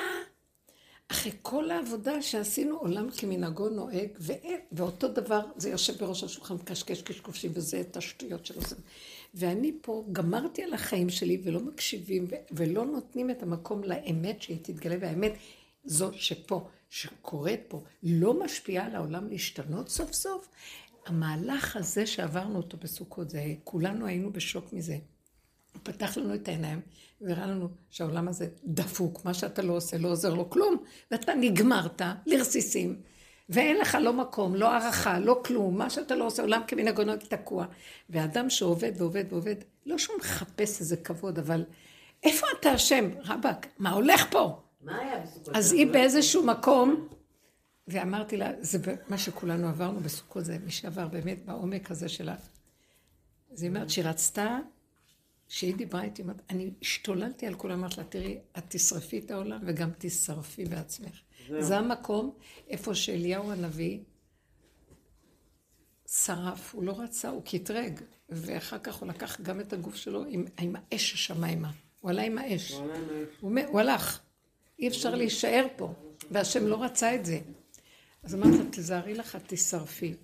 אחרי כל העבודה שעשינו, עולם כמנהגו נוהג, ואין, ואותו דבר, זה יושב בראש השולחן, מקשקש קשקושים, וזה את השטויות שלו. ואני פה גמרתי על החיים שלי, ולא מקשיבים, ולא נותנים את המקום לאמת שהיא תתגלה, והאמת זו שפה, שקורית פה, לא משפיעה על העולם להשתנות סוף סוף. המהלך הזה שעברנו אותו בסוכות, זה, כולנו היינו בשוק מזה. הוא פתח לנו את העיניים והראה לנו שהעולם הזה דפוק, מה שאתה לא עושה לא עוזר לו כלום, ואתה נגמרת לרסיסים, ואין לך לא מקום, לא הערכה, לא כלום, מה שאתה לא עושה, עולם כמנהגו נוהג תקוע. ואדם שעובד ועובד ועובד, לא שהוא מחפש איזה כבוד, אבל איפה אתה השם, רבאק, מה הולך פה? מה היה בסוכות? אז היא באיזשהו מקום, ואמרתי לה, זה מה שכולנו עברנו בסוכות, זה מי שעבר באמת בעומק הזה שלה. אז היא אומרת שהיא רצתה, כשהיא דיברה איתי, אמרת, אני השתוללתי על כולם, אמרתי לה, תראי, את תשרפי את העולם וגם תשרפי בעצמך. זה המקום איפה שאליהו הנביא שרף, הוא לא רצה, הוא קטרג, ואחר כך הוא לקח גם את הגוף שלו עם, עם האש השמיימה. הוא עלה עם האש. הוא, מת- הוא הלך. אי אפשר להישאר פה, והשם לא רצה את זה. אז אמרתי לה, תזהרי לך, תשרפי.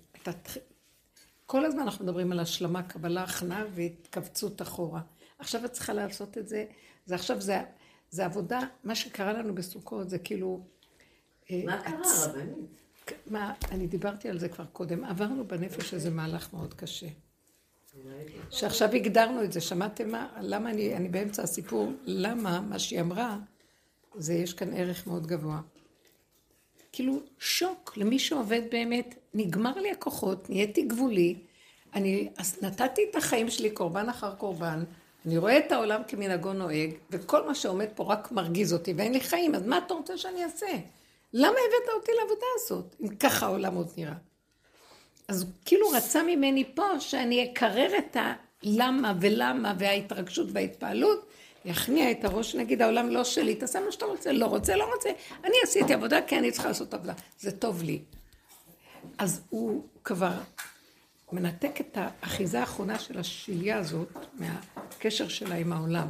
כל הזמן אנחנו מדברים על השלמה, קבלה, הכנעה והתכווצות אחורה. עכשיו את צריכה לעשות את זה, זה עכשיו, זה, זה עבודה, מה שקרה לנו בסוכות זה כאילו... אה, מה קרה, הצ- רבנית? מה, אני דיברתי על זה כבר קודם, עברנו בנפש איזה מהלך מאוד קשה. שעכשיו הגדרנו את זה, שמעתם מה? למה אני, אני באמצע הסיפור, למה מה שהיא אמרה, זה יש כאן ערך מאוד גבוה. כאילו שוק למי שעובד באמת, נגמר לי הכוחות, נהייתי גבולי, אני נתתי את החיים שלי קורבן אחר קורבן, אני רואה את העולם כמנהגו נוהג, וכל מה שעומד פה רק מרגיז אותי, ואין לי חיים, אז מה אתה רוצה שאני אעשה? למה הבאת אותי לעבודה הזאת, אם ככה העולם עוד נראה? אז הוא כאילו רצה ממני פה שאני אקרר את הלמה ולמה וההתרגשות וההתפעלות, יכניע את הראש, נגיד העולם לא שלי, תעשה מה שאתה רוצה, לא רוצה, לא רוצה, אני עשיתי עבודה כי אני צריכה לעשות עבודה, זה טוב לי. אז הוא כבר מנתק את האחיזה האחרונה של השליה הזאת מהקשר שלה עם העולם,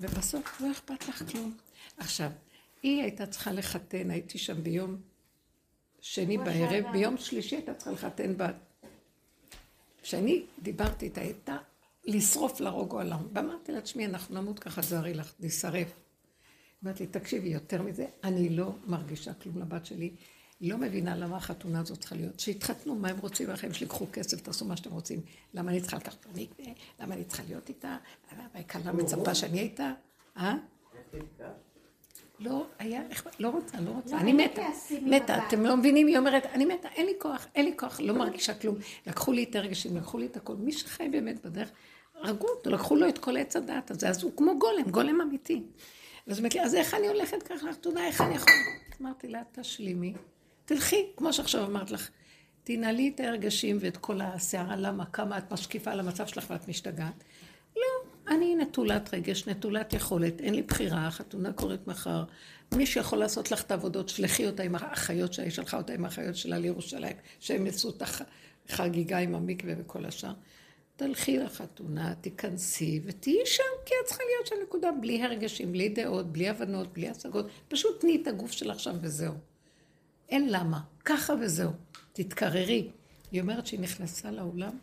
ובסוף לא אכפת לך כלום. עכשיו, היא הייתה צריכה לחתן, הייתי שם ביום שני בערב, ביום שלישי הייתה צריכה לחתן בת. כשאני דיברתי איתה, הייתה לשרוף להרוג עולם. ואמרתי לה, תשמעי, אנחנו נמות ככה, תזהרי לך, נשרף. אמרתי לי, תקשיבי, יותר מזה, אני לא מרגישה כלום לבת שלי. היא לא מבינה למה החתונה הזאת צריכה להיות. שיתחתנו, מה הם רוצים מהחיים שלי, קחו כסף, תעשו מה שאתם רוצים. למה אני צריכה לקחת אותה מקווה? למה אני צריכה להיות איתה? למה הכלה מצפה שאני איתה? אה? לא, היה, לא רוצה, לא רוצה, לא, אני מתה, מתה. אתם לא מבינים, היא אומרת, אני מתה, אין לי כוח, אין לי כוח, לא מרגישה כלום. לקחו לי את הרגשים, לקחו לי את הכל, מי שחי באמת בדרך, הרגו אותו, לקחו לו את כל עץ הדעת הזה, אז הוא כמו גולם, גולם אמיתי. אז היא אומרת לי, אז איך אני הולכת ככה לחתונה, איך אני יכולה? אמרתי לה, תשלימי, תלכי, כמו שעכשיו אמרת לך, תנעלי את הרגשים ואת כל הסערה, למה, כמה את משקיפה על המצב שלך ואת משתגעת. לא, אני נטולת רגש, נטולת יכולת, אין לי בחירה, החתונה קורית מחר. מי שיכול לעשות לך את העבודות, שלחי אותה עם האחיות שלה, היא שלחה אותה עם האחיות שלה לירושלים, שהם יעשו את החגיגה עם המקווה וכל השאר. תלכי לחתונה, תיכנסי ותהיי שם, כי את צריכה להיות שם נקודה, בלי הרגשים, בלי דעות, בלי הבנות, בלי השגות. פשוט תני את הגוף שלך שם וזהו. אין למה, ככה וזהו. תתקררי. היא אומרת שהיא נכנסה לאולם,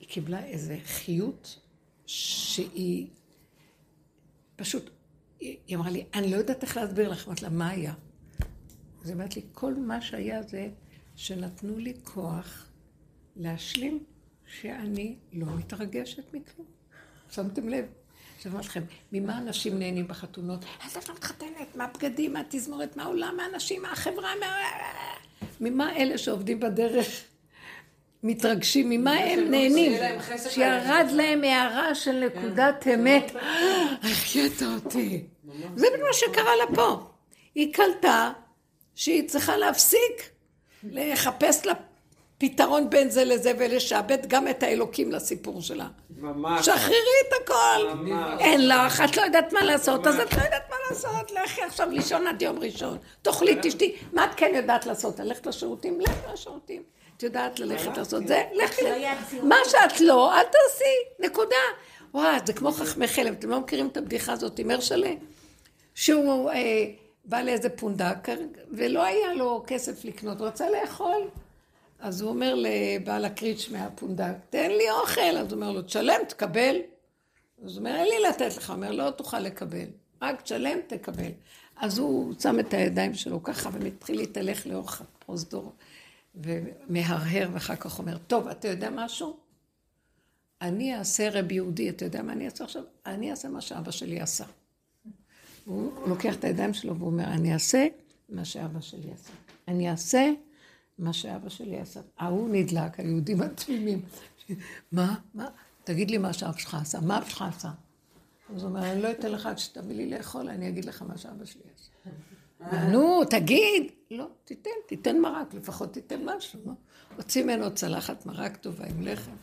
היא קיבלה איזה חיות שהיא פשוט היא אמרה לי, אני לא יודעת איך להסביר לך. אמרתי לה, מה היה? אז היא אומרת לי, כל מה שהיה זה שנתנו לי כוח להשלים שאני לא מתרגשת מכלום. שמתם לב? עכשיו אמרתי לכם, ממה אנשים נהנים בחתונות? אז את לא מתחתנת, מה הבגדים, מה התזמורת, מה העולם, מה האנשים, מה החברה, מה... ממה אלה שעובדים בדרך מתרגשים? ממה הם נהנים? שירד להם הערה של נקודת אמת. החיית אותי. זה בדיוק מה שקרה לה פה. היא קלטה שהיא צריכה להפסיק לחפש לה פתרון בין זה לזה ולשעבד גם את האלוקים לסיפור שלה. ממש. שחררי את הכל. ממש. אין לך, את לא יודעת מה לעשות, אז את לא יודעת מה לעשות, לכי עכשיו לישון עד יום ראשון. תאכלי, תשתי. מה את כן יודעת לעשות? ללכת לשירותים? לכי לשירותים. את יודעת ללכת לעשות זה? לכי. שלא יעצירו מה שאת לא, אל תעשי, נקודה. וואי, זה כמו חכמי חלם, אתם לא מכירים את הבדיחה הזאת עם הרשלה? שהוא אה, בא לאיזה פונדק, ולא היה לו כסף לקנות, הוא רצה לאכול. אז הוא אומר לבעל הקריץ' מהפונדק, תן לי אוכל. אז הוא אומר לו, תשלם, תקבל. אז הוא אומר, אין לי לתת לך. הוא אומר, לא תוכל לקבל. רק תשלם, תקבל. אז הוא שם את הידיים שלו ככה, ומתחיל להתהלך לאורך הפרוזדור, ומהרהר, ואחר כך אומר, טוב, אתה יודע משהו? אני אעשה רב יהודי, אתה יודע מה אני אעשה עכשיו? אני אעשה מה שאבא שלי עשה. הוא לוקח את הידיים שלו והוא אומר, אני אעשה מה שאבא שלי עשה. אני אעשה מה שאבא שלי עשה. ההוא נדלק, היהודים התמימים. מה? מה? תגיד לי מה שאבא שלך עשה. מה אבא שלך עשה? אז הוא אומר, אני לא אתן לך עד שתביא לי לאכול, אני אגיד לך מה שאבא שלי עשה. נו, תגיד. לא, תיתן, תיתן מרק, לפחות תיתן משהו. לא? הוציא ממנו צלחת מרק טובה עם לחם.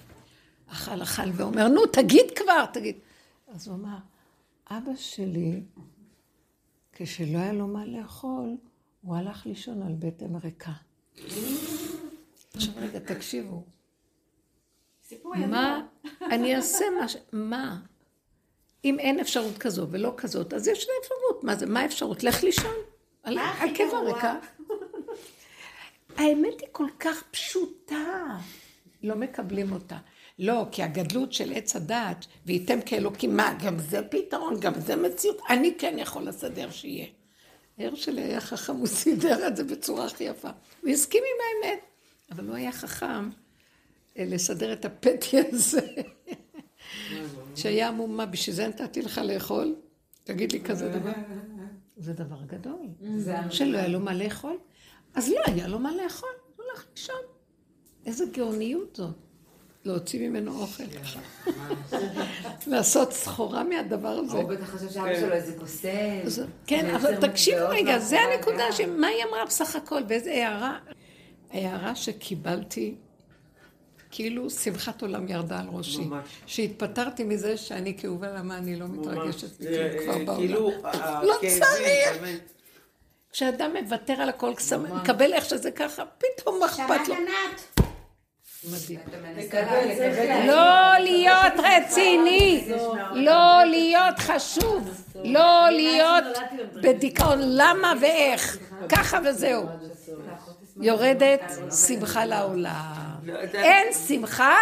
אכל, אכל, ואומר, נו, תגיד כבר, תגיד. אז הוא אמר, אבא שלי, כשלא היה לו מה לאכול, הוא הלך לישון על בטן ריקה. עכשיו רגע, תקשיבו. מה, אני אעשה מה ש... מה? אם אין אפשרות כזו ולא כזאת, אז יש לה אפשרות. מה זה, מה האפשרות? לך לישון. על גרוע? ריקה. האמת היא כל כך פשוטה. לא מקבלים אותה. לא, כי הגדלות של עץ הדעת, וייתם כאלוקים, מה, גם זה פתרון, גם זה מציאות, אני כן יכול לסדר שיהיה. הרשל היה חכם, הוא סידר את זה בצורה הכי יפה. הוא הסכים עם האמת, אבל הוא היה חכם אה, לסדר את הפתי הזה. שהיה עמום, מה, בשביל זה נתתי לך לאכול? תגיד לי כזה דבר. זה דבר גדול. שלא היה לו מה לאכול, אז לא היה לו מה לאכול, הוא הלך לישון. איזה גאוניות זאת. להוציא ממנו אוכל ככה. לעשות סחורה מהדבר הזה. הוא בטח חשב שאבא שלו איזה קוסם. כן, אבל תקשיבו רגע, זה הנקודה. שמה היא אמרה בסך הכל, ואיזה הערה. הערה שקיבלתי, כאילו שמחת עולם ירדה על ראשי. ממש. שהתפטרתי מזה שאני כאובה, למה אני לא מתרגשת זה, מכלום כבר אה, בעולם. כאילו, לא צריך. כשאדם מוותר על הכל, מקבל איך שזה ככה, פתאום מה אכפת שמעת לו. ענת? מדהים. אתה מנסה לקבל... לא להיות רציני, לא להיות חשוב, לא להיות בדיכאון, למה ואיך, ככה וזהו. יורדת שמחה לעולם. לא, אין שמחה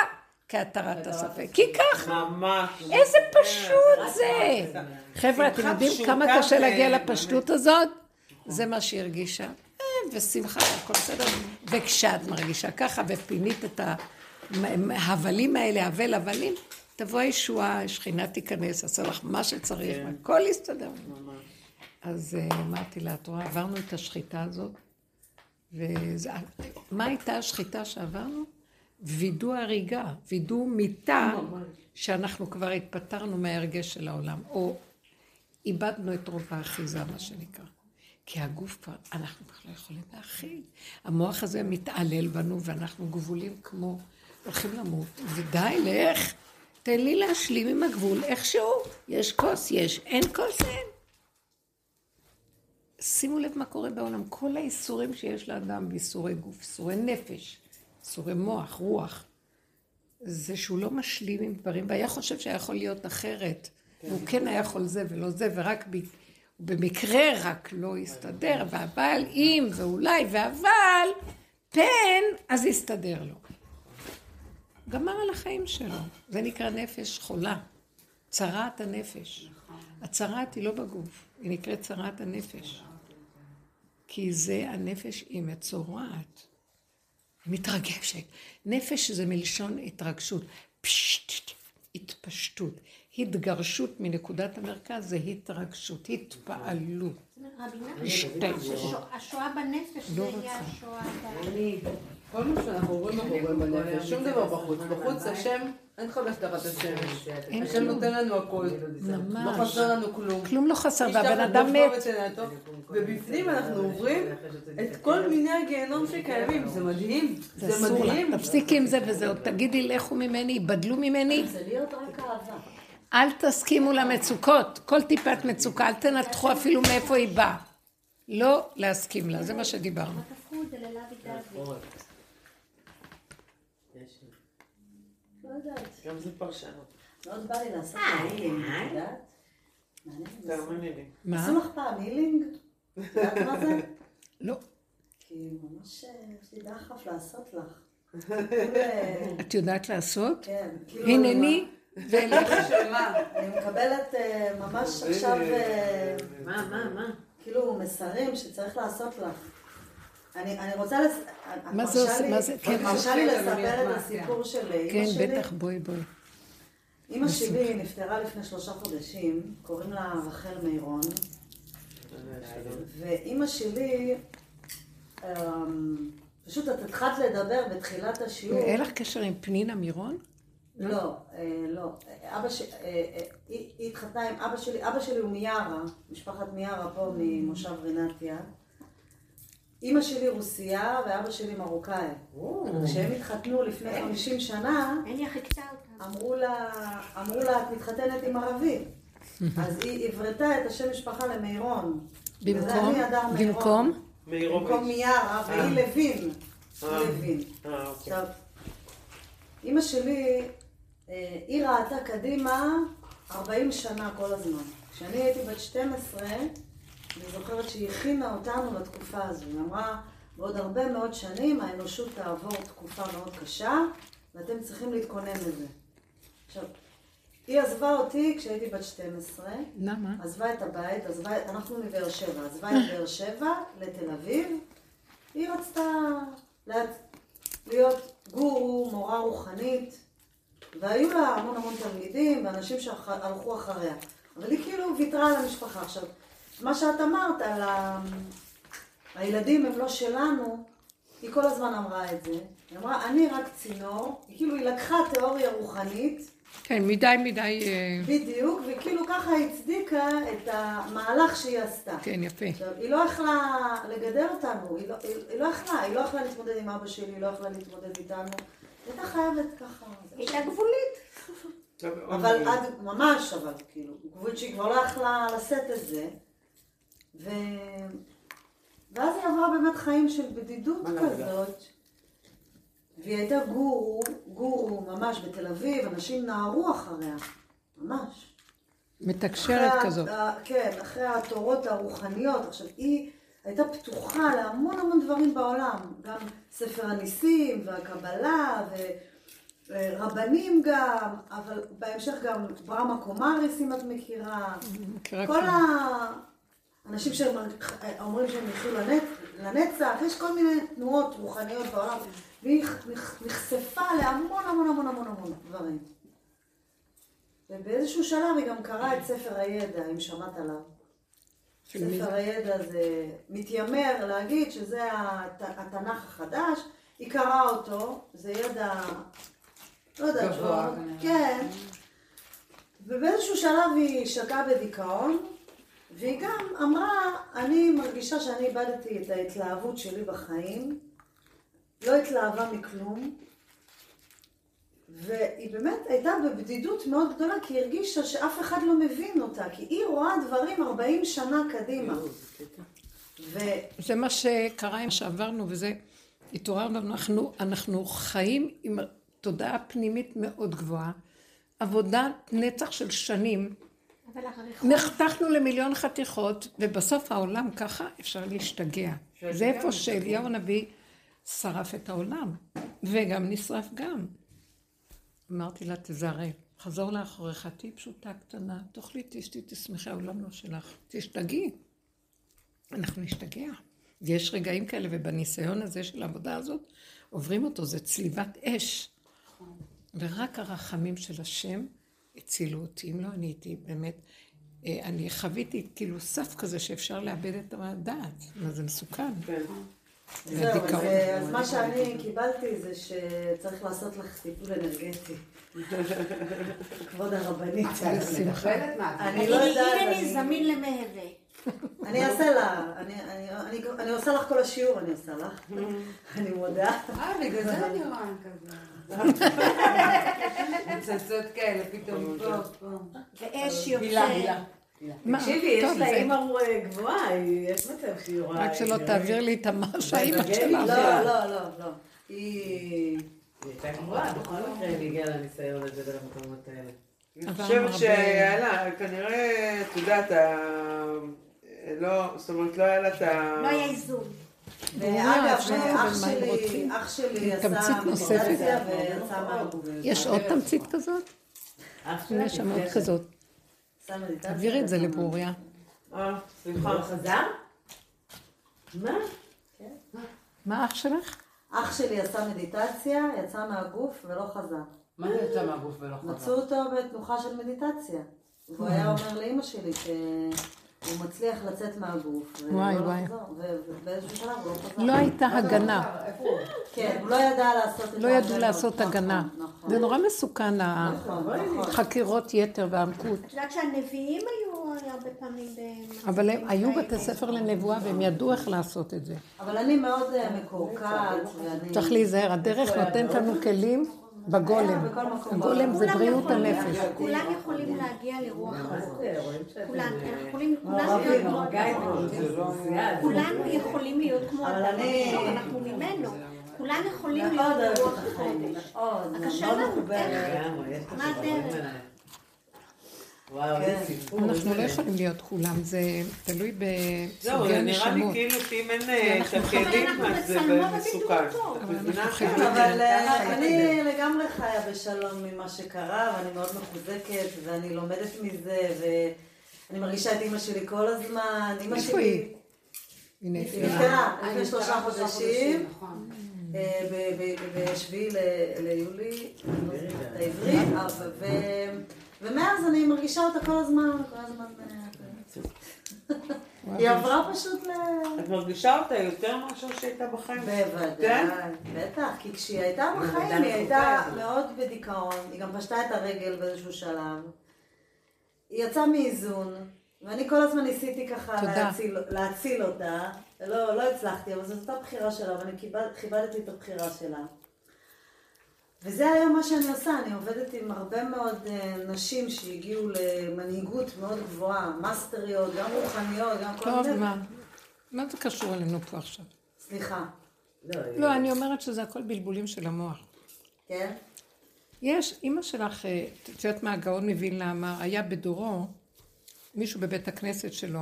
כהתרת הספק, כי ככה. איזה פשוט זה. חבר'ה, אתם יודעים כמה קשה להגיע. לפשטות הזאת? זה מה שהיא הרגישה. אה, ושמחה, הכל בסדר. וכשאת מרגישה ככה, ופינית את ההבלים האלה, הבל הבלים, תבוא הישועה, השכינה תיכנס, עשה לך מה שצריך, כן. הכל יסתדר. אז אה, אמרתי לה, את רואה, עברנו את השחיטה הזאת, ומה הייתה השחיטה שעברנו? וידוא הריגה, וידוא מיתה, שאנחנו כבר התפטרנו מההרגש של העולם, או איבדנו את רוב האחיזה, מה שנקרא. כי הגוף כבר, אנחנו כבר לא יכולים להכיל. המוח הזה מתעלל בנו, ואנחנו גבולים כמו, הולכים למות. ודי, לך, תן לי להשלים עם הגבול איכשהו. יש כוס, יש, אין כוס, אין. שימו לב מה קורה בעולם. כל האיסורים שיש לאדם, באיסורי גוף, איסורי נפש, איסורי מוח, רוח, זה שהוא לא משלים עם דברים, והיה חושב שהיה יכול להיות אחרת. והוא כן היה יכול זה ולא זה, ורק ב... במקרה רק לא הסתדר, ואבל אם ואולי ואבל, פן, אז יסתדר לו. גמר על החיים שלו. זה נקרא נפש חולה. צרת הנפש. הצרת היא לא בגוף, היא נקראת צרת הנפש. כי זה הנפש היא מצורעת. מתרגשת. נפש זה מלשון התרגשות. פשט, התפשטות. התגרשות מנקודת המרכז זה התרגשות, התפעלות. השואה בנפש לא זה יהיה השואה ב... כל מה שאנחנו עוברים אנחנו עוברים בנפש, שום דבר בחוץ. בחוץ השם, אין לך תחת השמש. השם. נותן לנו הכל. לא ממש. חסר לנו כלום. כלום לא חסר, והבן אדם מת. ובפנים אנחנו עוברים את כל מיני הגיהנום שקיימים, זה מדהים. זה מדהים. לך. תפסיקי עם זה וזהו. תגידי, לכו ממני, ייבדלו ממני. זה להיות רק אהבה. אל תסכימו למצוקות. כל טיפת מצוקה, אל תנתחו אפילו מאיפה היא באה. לא להסכים לה, זה מה שדיברנו. לא יודעת. גם זה פרשנות. מאוד בא לי לעשות הילינג, אה. את יודעת? מה? עשו לך פעם הילינג? את יודעת מה זה? לא. כי ממש אה, יש לי דחף לעשות לך. כאילו, אה, את יודעת לעשות? כן. כאילו, הנני. אני מקבלת אה, ממש עכשיו, אה, מה, מה, מה? כאילו, מסרים שצריך לעשות לך. אני אני רוצה, לס- מה זה עושה- מה זה- כן. מרשה לי כן, לספר את מה, הסיפור של אימא כן, שלי? בטח, בואי בואי. אימא שלי נפטרה לפני שלושה חודשים, קוראים לה רחל מירון, ואימא שלי, אמ, פשוט את התחלת לדבר בתחילת השיעור. אין לך קשר עם פנינה מירון? לא, אה, לא. אבא ש... אה, אה, היא התחתנה עם אבא שלי, אבא שלי הוא מיארה, משפחת מיארה פה ממושב רינתיה. אימא שלי רוסייה ואבא שלי מרוקאי. כשהם התחתנו לפני 50 שנה. אמרו לה, אמרו לה, את מתחתנת עם ערבי. אז היא עברתה את השם משפחה למירון. במקום? במקום? במקום מיארה, והיא לוין. לוין. אוקיי. עכשיו, אימא שלי, היא ראתה קדימה 40 שנה כל הזמן. כשאני הייתי בת 12, אני זוכרת שהיא הכינה אותנו לתקופה הזו. היא אמרה, בעוד הרבה מאוד שנים האנושות תעבור תקופה מאוד קשה, ואתם צריכים להתכונן לזה. עכשיו, היא עזבה אותי כשהייתי בת 12, למה? עזבה את הבית, עזבה, אנחנו מבאר שבע, עזבה את באר שבע לתל אביב. היא רצתה לה- להיות גורו, מורה רוחנית, והיו לה המון המון תלמידים ואנשים שהלכו אחריה. אבל היא כאילו ויתרה על המשפחה. עכשיו, מה שאת אמרת על ה... הילדים הם לא שלנו, היא כל הזמן אמרה את זה. היא אמרה, אני רק צינור. היא כאילו, היא לקחה תיאוריה רוחנית, כן, מדי מדי... אה, בדיוק, וכאילו ככה הצדיקה את המהלך שהיא עשתה. כן, יפה. עכשיו, היא לא יכלה לגדל אותנו, היא לא, היא, היא לא יכלה, היא לא יכלה להתמודד עם אבא שלי, היא לא יכלה להתמודד איתנו. הייתה חייבת ככה. היא הייתה גבולית. אבל. עד, ממש, אבל כאילו, גבולית שהיא כבר לא יכלה לשאת את זה. ו... ואז היא עברה באמת חיים של בדידות? כזאת. והיא הייתה גורו, גורו ממש בתל אביב, אנשים נהרו אחריה, ממש. מתקשרת אחרי כזאת. ה- כן, אחרי התורות הרוחניות. עכשיו, היא הייתה פתוחה להמון המון דברים בעולם. גם ספר הניסים, והקבלה, ורבנים גם, אבל בהמשך גם ברמה קומריס, אם את מכירה. כל. האנשים שאומרים שהם יחיו לנצ... לנצח, יש כל מיני תנועות רוחניות בעולם, והיא נחשפה להמון המון המון המון המון דברים. ובאיזשהו שלב היא גם קראה את ספר הידע, אם שמעת עליו. ספר? הידע זה מתיימר להגיד שזה הת... התנ"ך החדש, היא קראה אותו, זה ידע, לא יודעת, גבוה. כן. ובאיזשהו שלב היא שקעה בדיכאון, והיא גם אמרה, אני מרגישה שאני איבדתי את ההתלהבות שלי בחיים, לא התלהבה מכלום, והיא באמת הייתה בבדידות מאוד גדולה, כי היא הרגישה שאף אחד לא מבין אותה, כי היא רואה דברים 40 שנה קדימה. ו... זה מה שקרה עם שעברנו, וזה התעוררנו, אנחנו, אנחנו חיים עם תודעה פנימית מאוד גבוהה, עבודת נצח של שנים. נחתכנו למיליון חתיכות, ובסוף העולם ככה אפשר להשתגע. זה איפה שאליהו הנביא שרף את העולם, וגם נשרף גם. אמרתי לה, תזהרי, חזור לאחוריך, תהיי פשוטה, קטנה, תאכלי, תשתי, תשמחי, העולם לא שלך. תשתגעי. אנחנו נשתגע. ויש רגעים כאלה, ובניסיון הזה של העבודה הזאת, עוברים אותו, זה צליבת אש. ורק הרחמים של השם הצילו אותי. אם לא, אני הייתי באמת, אה, אני חוויתי כאילו סף כזה שאפשר לאבד את הדעת. זה מסוכן. זהו, אז, אה, מה שאני קיבלתי זה שצריך לעשות לך טיפול אנרגטי. כבוד הרבנית. אני לא יודעת, אני- זמין למהווה. אני אעשה לה, אני- אני- אני- אני עושה לך כל השיעור, אני עושה לך. אני מודה. אה, בגלל זה אני רואה כזה. ניצוצות כאלה, פתאום פה, פה. ואש יוצא. תקשיבי, יש לה אימא גבוהה, היא- יש מצב שהיא רואה... רק שלא תעביר לי את מה שהאימא שלה. לא, לא, לא, לא. היא... היא הייתה גבוהה, בכל מקרה היא הגיעה לניסיון הזה ולמקומות האלה. אני חושבת שהיה לה, כנראה, את יודעת, לא, זאת אומרת, לא היה לה את ה... לא היה איזון. ואגב, אח שלי. אח שלי תמצית עשה נוספת. מדיטציה ויצא מהגוף. יש עוד תמצית כזאת? יש שם עוד. כזאת. תעבירי את זה לברוריה. אה, סליחה. הוא חזר? מה? מה אח שלך? אח שלי עשה מדיטציה, יצא מהגוף ולא חזר. מה זה יצא מהגוף ולא מצאו חזר? אותו בתנוחה של מדיטציה. והוא היה אומר לאימא שלי שהוא מצליח לצאת מהגוף. ולא וואי, וואי. לחזור, ו- ובאיזשהו שלב הוא לא חזר. לא הייתה זה לא הגנה. הוא? כן, הוא לא ידע לעשות את לא ההגנות. ידעו לעשות נכון, הגנה. נכון. זה נורא מסוכן, נכון, נכון. החקירות יתר והעמקות. את יודעת שהנביאים היו הרבה פעמים אבל הם היו. בתי ספר לנבואה והם ידעו איך לעשות את זה. אבל אני מאוד אה, מקורקעת, ואני... צריך להיזהר, הדרך נותנת לנו כלים בגולם. הגולם זה כולם בריאות הנפש. כולם יכולים להגיע לרוח הזאת. אה, אנחנו יכולים, להיות- כמו אדם הראשון, אנחנו ממנו. כולנו יכולים מאוד להיות ברוח את החיים. הקודש. הקשה לנו, לך מה הדרך? וואו, כן. איזה סיפור. אנחנו לא יכולים להיות כולם, זה תלוי זהו, בסוגי זה נראה לי הנשמות. כאילו שאם אין אה, את הכלים, אנחנו אז זה מסוכן. אבל כן, אה, אני לגמרי חיה בשלום ממה שקרה, ואני מאוד מחוזקת, ואני לומדת מזה, ואני מרגישה את אימא שלי כל הזמן. אימא שלי... היא? נפטרה אה, לפני שלושה חודשים, נכון. בשביעי ליולי, אני לא העברי, ו- ומאז אני מרגישה אותה כל הזמן, כל הזמן... אה, היא עברה פשוט ל... את מרגישה אותה יותר מאשר שהייתה בחיים? בוודאי, כן? בטח, כי כשהיא הייתה בחיים היא הייתה. מאוד בדיכאון, היא גם פשטה את הרגל באיזשהו שלב. היא יצאה מאיזון, ואני כל הזמן ניסיתי ככה. להציל, להציל אותה, לא, לא הצלחתי, אבל זאת אותה בחירה שלה, ואני כיבד, כיבדתי את הבחירה שלה. וזה היום מה שאני עושה, אני עובדת עם הרבה מאוד אה, נשים שהגיעו למנהיגות מאוד גבוהה, מאסטריות, גם רוחניות, גם כל טוב, מיני... מה? מה זה קשור אלינו פה עכשיו? סליחה, לא, היא- לא, אני אומרת שזה הכל בלבולים של המוח. כן? יש, אימא שלך, אה, את יודעת מה הגאון מווילנה אמר, היה בדורו מישהו בבית הכנסת שלו,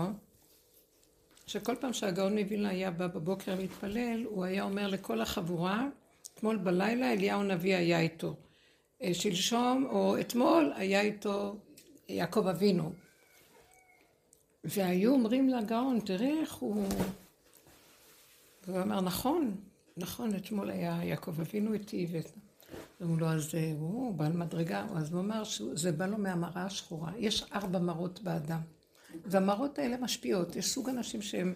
שכל פעם שהגאון מווילנה היה בא בבוקר להתפלל, הוא היה אומר לכל החבורה, אתמול בלילה אליהו הנביא היה איתו. אה, שלשום או אתמול היה איתו יעקב אבינו. והיו אומרים לגאון, תראה איך הוא... והוא אמר, נכון, נכון, אתמול היה יעקב אבינו איתי, ו... אמרו לו, אז אה, הוא בעל מדרגה, אז הוא אמר שזה בא לו מהמראה השחורה. יש ארבע מראות באדם, והמראות האלה משפיעות. יש סוג אנשים שהם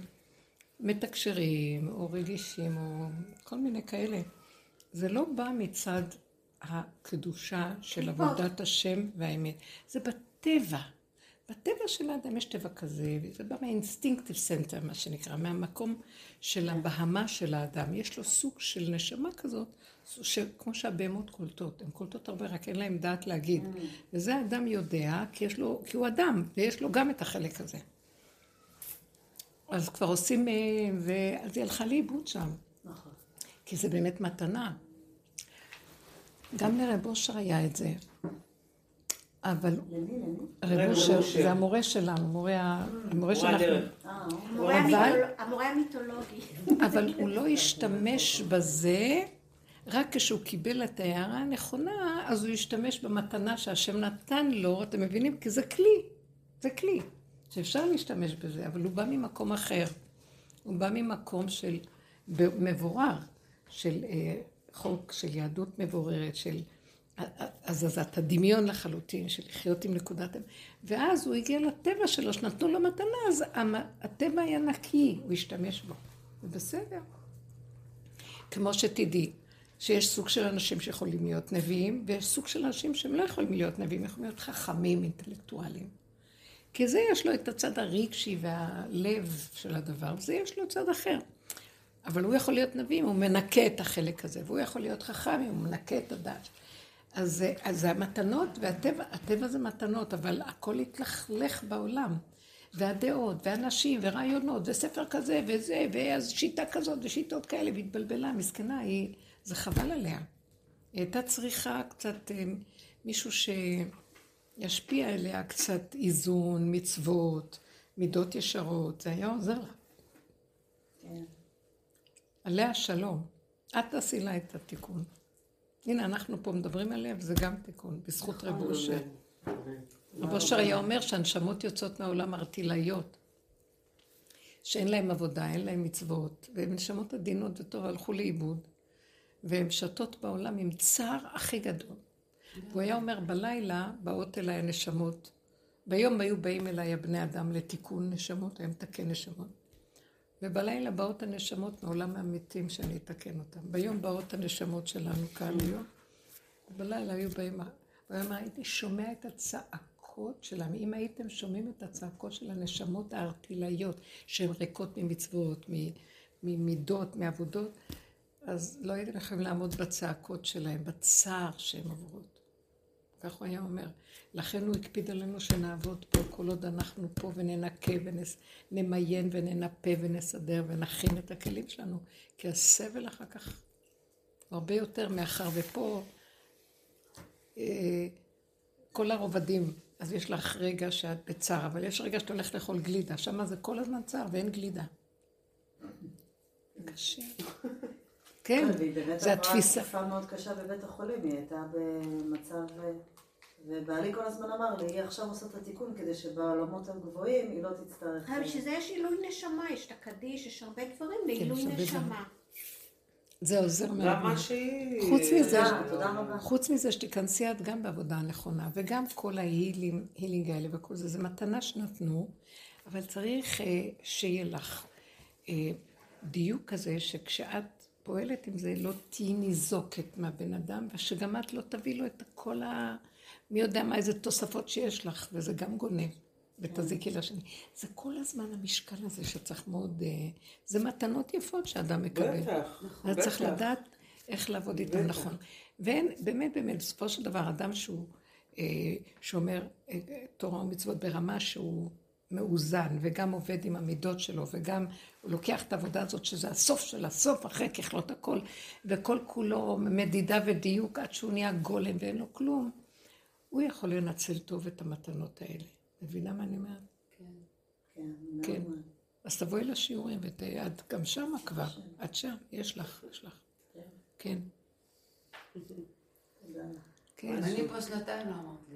מתקשרים, או רגישים, או כל מיני כאלה. זה לא בא מצד הקדושה של עבודת השם והאמת. זה בטבע. בטבע של האדם יש טבע כזה, וזה בא מה instinctive center, מה שנקרא, מהמקום של הבהמה של האדם. יש לו סוג של נשמה כזאת, שכמו שהבהמות קולטות, הן קולטות הרבה, רק אין להן דעת להגיד. וזה האדם יודע, כי, יש לו, כי הוא אדם, ויש לו גם את החלק הזה. אז כבר עושים, אה, ואז היא הלכה לאיבוד שם. כי זה באמת מתנה. גם לרב אושר היה את זה. אבל רב אושר זה המורה שלנו, המורה שאנחנו... אה, המורה המיתולוגי. אבל הוא לא השתמש בזה רק כשהוא קיבל את ההערה הנכונה, אז הוא השתמש במתנה שהשם נתן לו, אתם מבינים? כי זה כלי, זה כלי, שאפשר להשתמש בזה, אבל הוא בא ממקום אחר. הוא בא ממקום של מבורר, של אה, חוק, של יהדות מבוררת, של הזזת הדמיון לחלוטין, של לחיות עם נקודת... ואז הוא הגיע לטבע שלו, שנתנו לו מתנה, אז הטבע היה נקי, הוא השתמש בו. זה בסדר. כמו שתדעי, שיש סוג של אנשים שיכולים להיות נביאים, ויש סוג של אנשים שהם לא יכולים להיות נביאים, יכולים להיות חכמים, אינטלקטואלים. כי זה יש לו את הצד הרגשי והלב של הדבר, וזה יש לו צד אחר. אבל הוא יכול להיות נביא אם הוא מנקה את החלק הזה, והוא יכול להיות חכם אם הוא מנקה את הדעת. אז, אז זה המתנות, והטבע, הטבע זה מתנות, אבל הכל התלכלך בעולם. והדעות, ואנשים, ורעיונות, וספר כזה, וזה, ואז שיטה כזאת, ושיטות כאלה, והתבלבלה, מסכנה, היא, זה חבל עליה. היא הייתה צריכה קצת אה, מישהו שישפיע עליה קצת איזון, מצוות, מידות ישרות, זה היה עוזר לה. כן. עליה שלום. את תעשי לה את התיקון. הנה, אנחנו פה מדברים עליה, וזה גם תיקון, בזכות רב אושר. רב אושר היה אומר שהנשמות יוצאות מהעולם ארטילאיות, שאין להם עבודה, אין להם מצוות, והן נשמות עדינות וטוב הלכו לאיבוד, והן שתות בעולם עם צער הכי גדול. הוא היה אומר, בלילה באות אליי הנשמות, ביום היו באים אליי הבני אדם לתיקון נשמות, היה מתקן נשמות. ובלילה באות הנשמות מעולם המתים שאני אתקן אותם. ביום באות הנשמות שלנו כאן היום. ובלילה היו באים, אמר, הייתי שומע את הצעקות שלהם. אם הייתם שומעים את הצעקות של הנשמות הארטילאיות, שהן ריקות ממצוות, ממידות, מעבודות, אז לא הייתם יכולים לעמוד בצעקות שלהם, בצער שהן עוברות. כך הוא היה אומר. לכן הוא הקפיד עלינו שנעבוד פה כל עוד אנחנו פה וננקה ונמיין וננפה ונסדר ונכין את הכלים שלנו, כי הסבל אחר כך הרבה יותר מאחר ופה אה, כל הרובדים, אז יש לך רגע שאת בצער, אבל יש רגע שאת הולכת לאכול גלידה, שם זה כל הזמן צער ואין גלידה. קשה. כן, זה התפיסה. היא באמת עברה תקופה מאוד קשה בבית החולים, היא הייתה במצב... אה, ובעלי כל הזמן אמר לי, היא עכשיו עושה את התיקון כדי שבעולמות הגבוהים היא לא תצטרך... אבל בשביל זה יש עילוי נשמה, יש את הקדיש, יש הרבה דברים לעילוי כן, נשמה. זה עוזר מאוד. למה שהיא... חוץ מזה, חוץ מזה שתיכנסי את גם בעבודה הנכונה, וגם כל ההילינג האלה וכל זה, זה מתנה שנתנו, אבל צריך uh, שיהיה לך uh, דיוק כזה, שכשאת פועלת עם זה, לא תהיי ניזוקת מהבן אדם, ושגם את לא תביא לו את כל ה... מי יודע מה איזה תוספות שיש לך, וזה גם גונב, ותזיקי לשני. זה כל הזמן המשקל הזה שצריך מאוד... אה, זה מתנות יפות שאדם מקבל. בטח, בטח. אז צריך לדעת איך לעבוד איתן נכון. ואין, באמת, באמת, בסופו של דבר, אדם שהוא אה, שומר אה, תורה ומצוות ברמה שהוא מאוזן, וגם עובד עם המידות שלו, וגם הוא לוקח את העבודה הזאת, שזה הסוף של הסוף, אחרי ככלות הכל, וכל כולו מדידה ודיוק עד שהוא נהיה גולם ואין לו כלום. הוא יכול לנצל טוב את המתנות האלה. מבינה מה אני אומרת? כן. כן. כן. אז תבואי לשיעורים, ואת גם שמה כבר. את שם, יש לך, יש לך. כן. כן. אני פה שנתיים לא אמרתי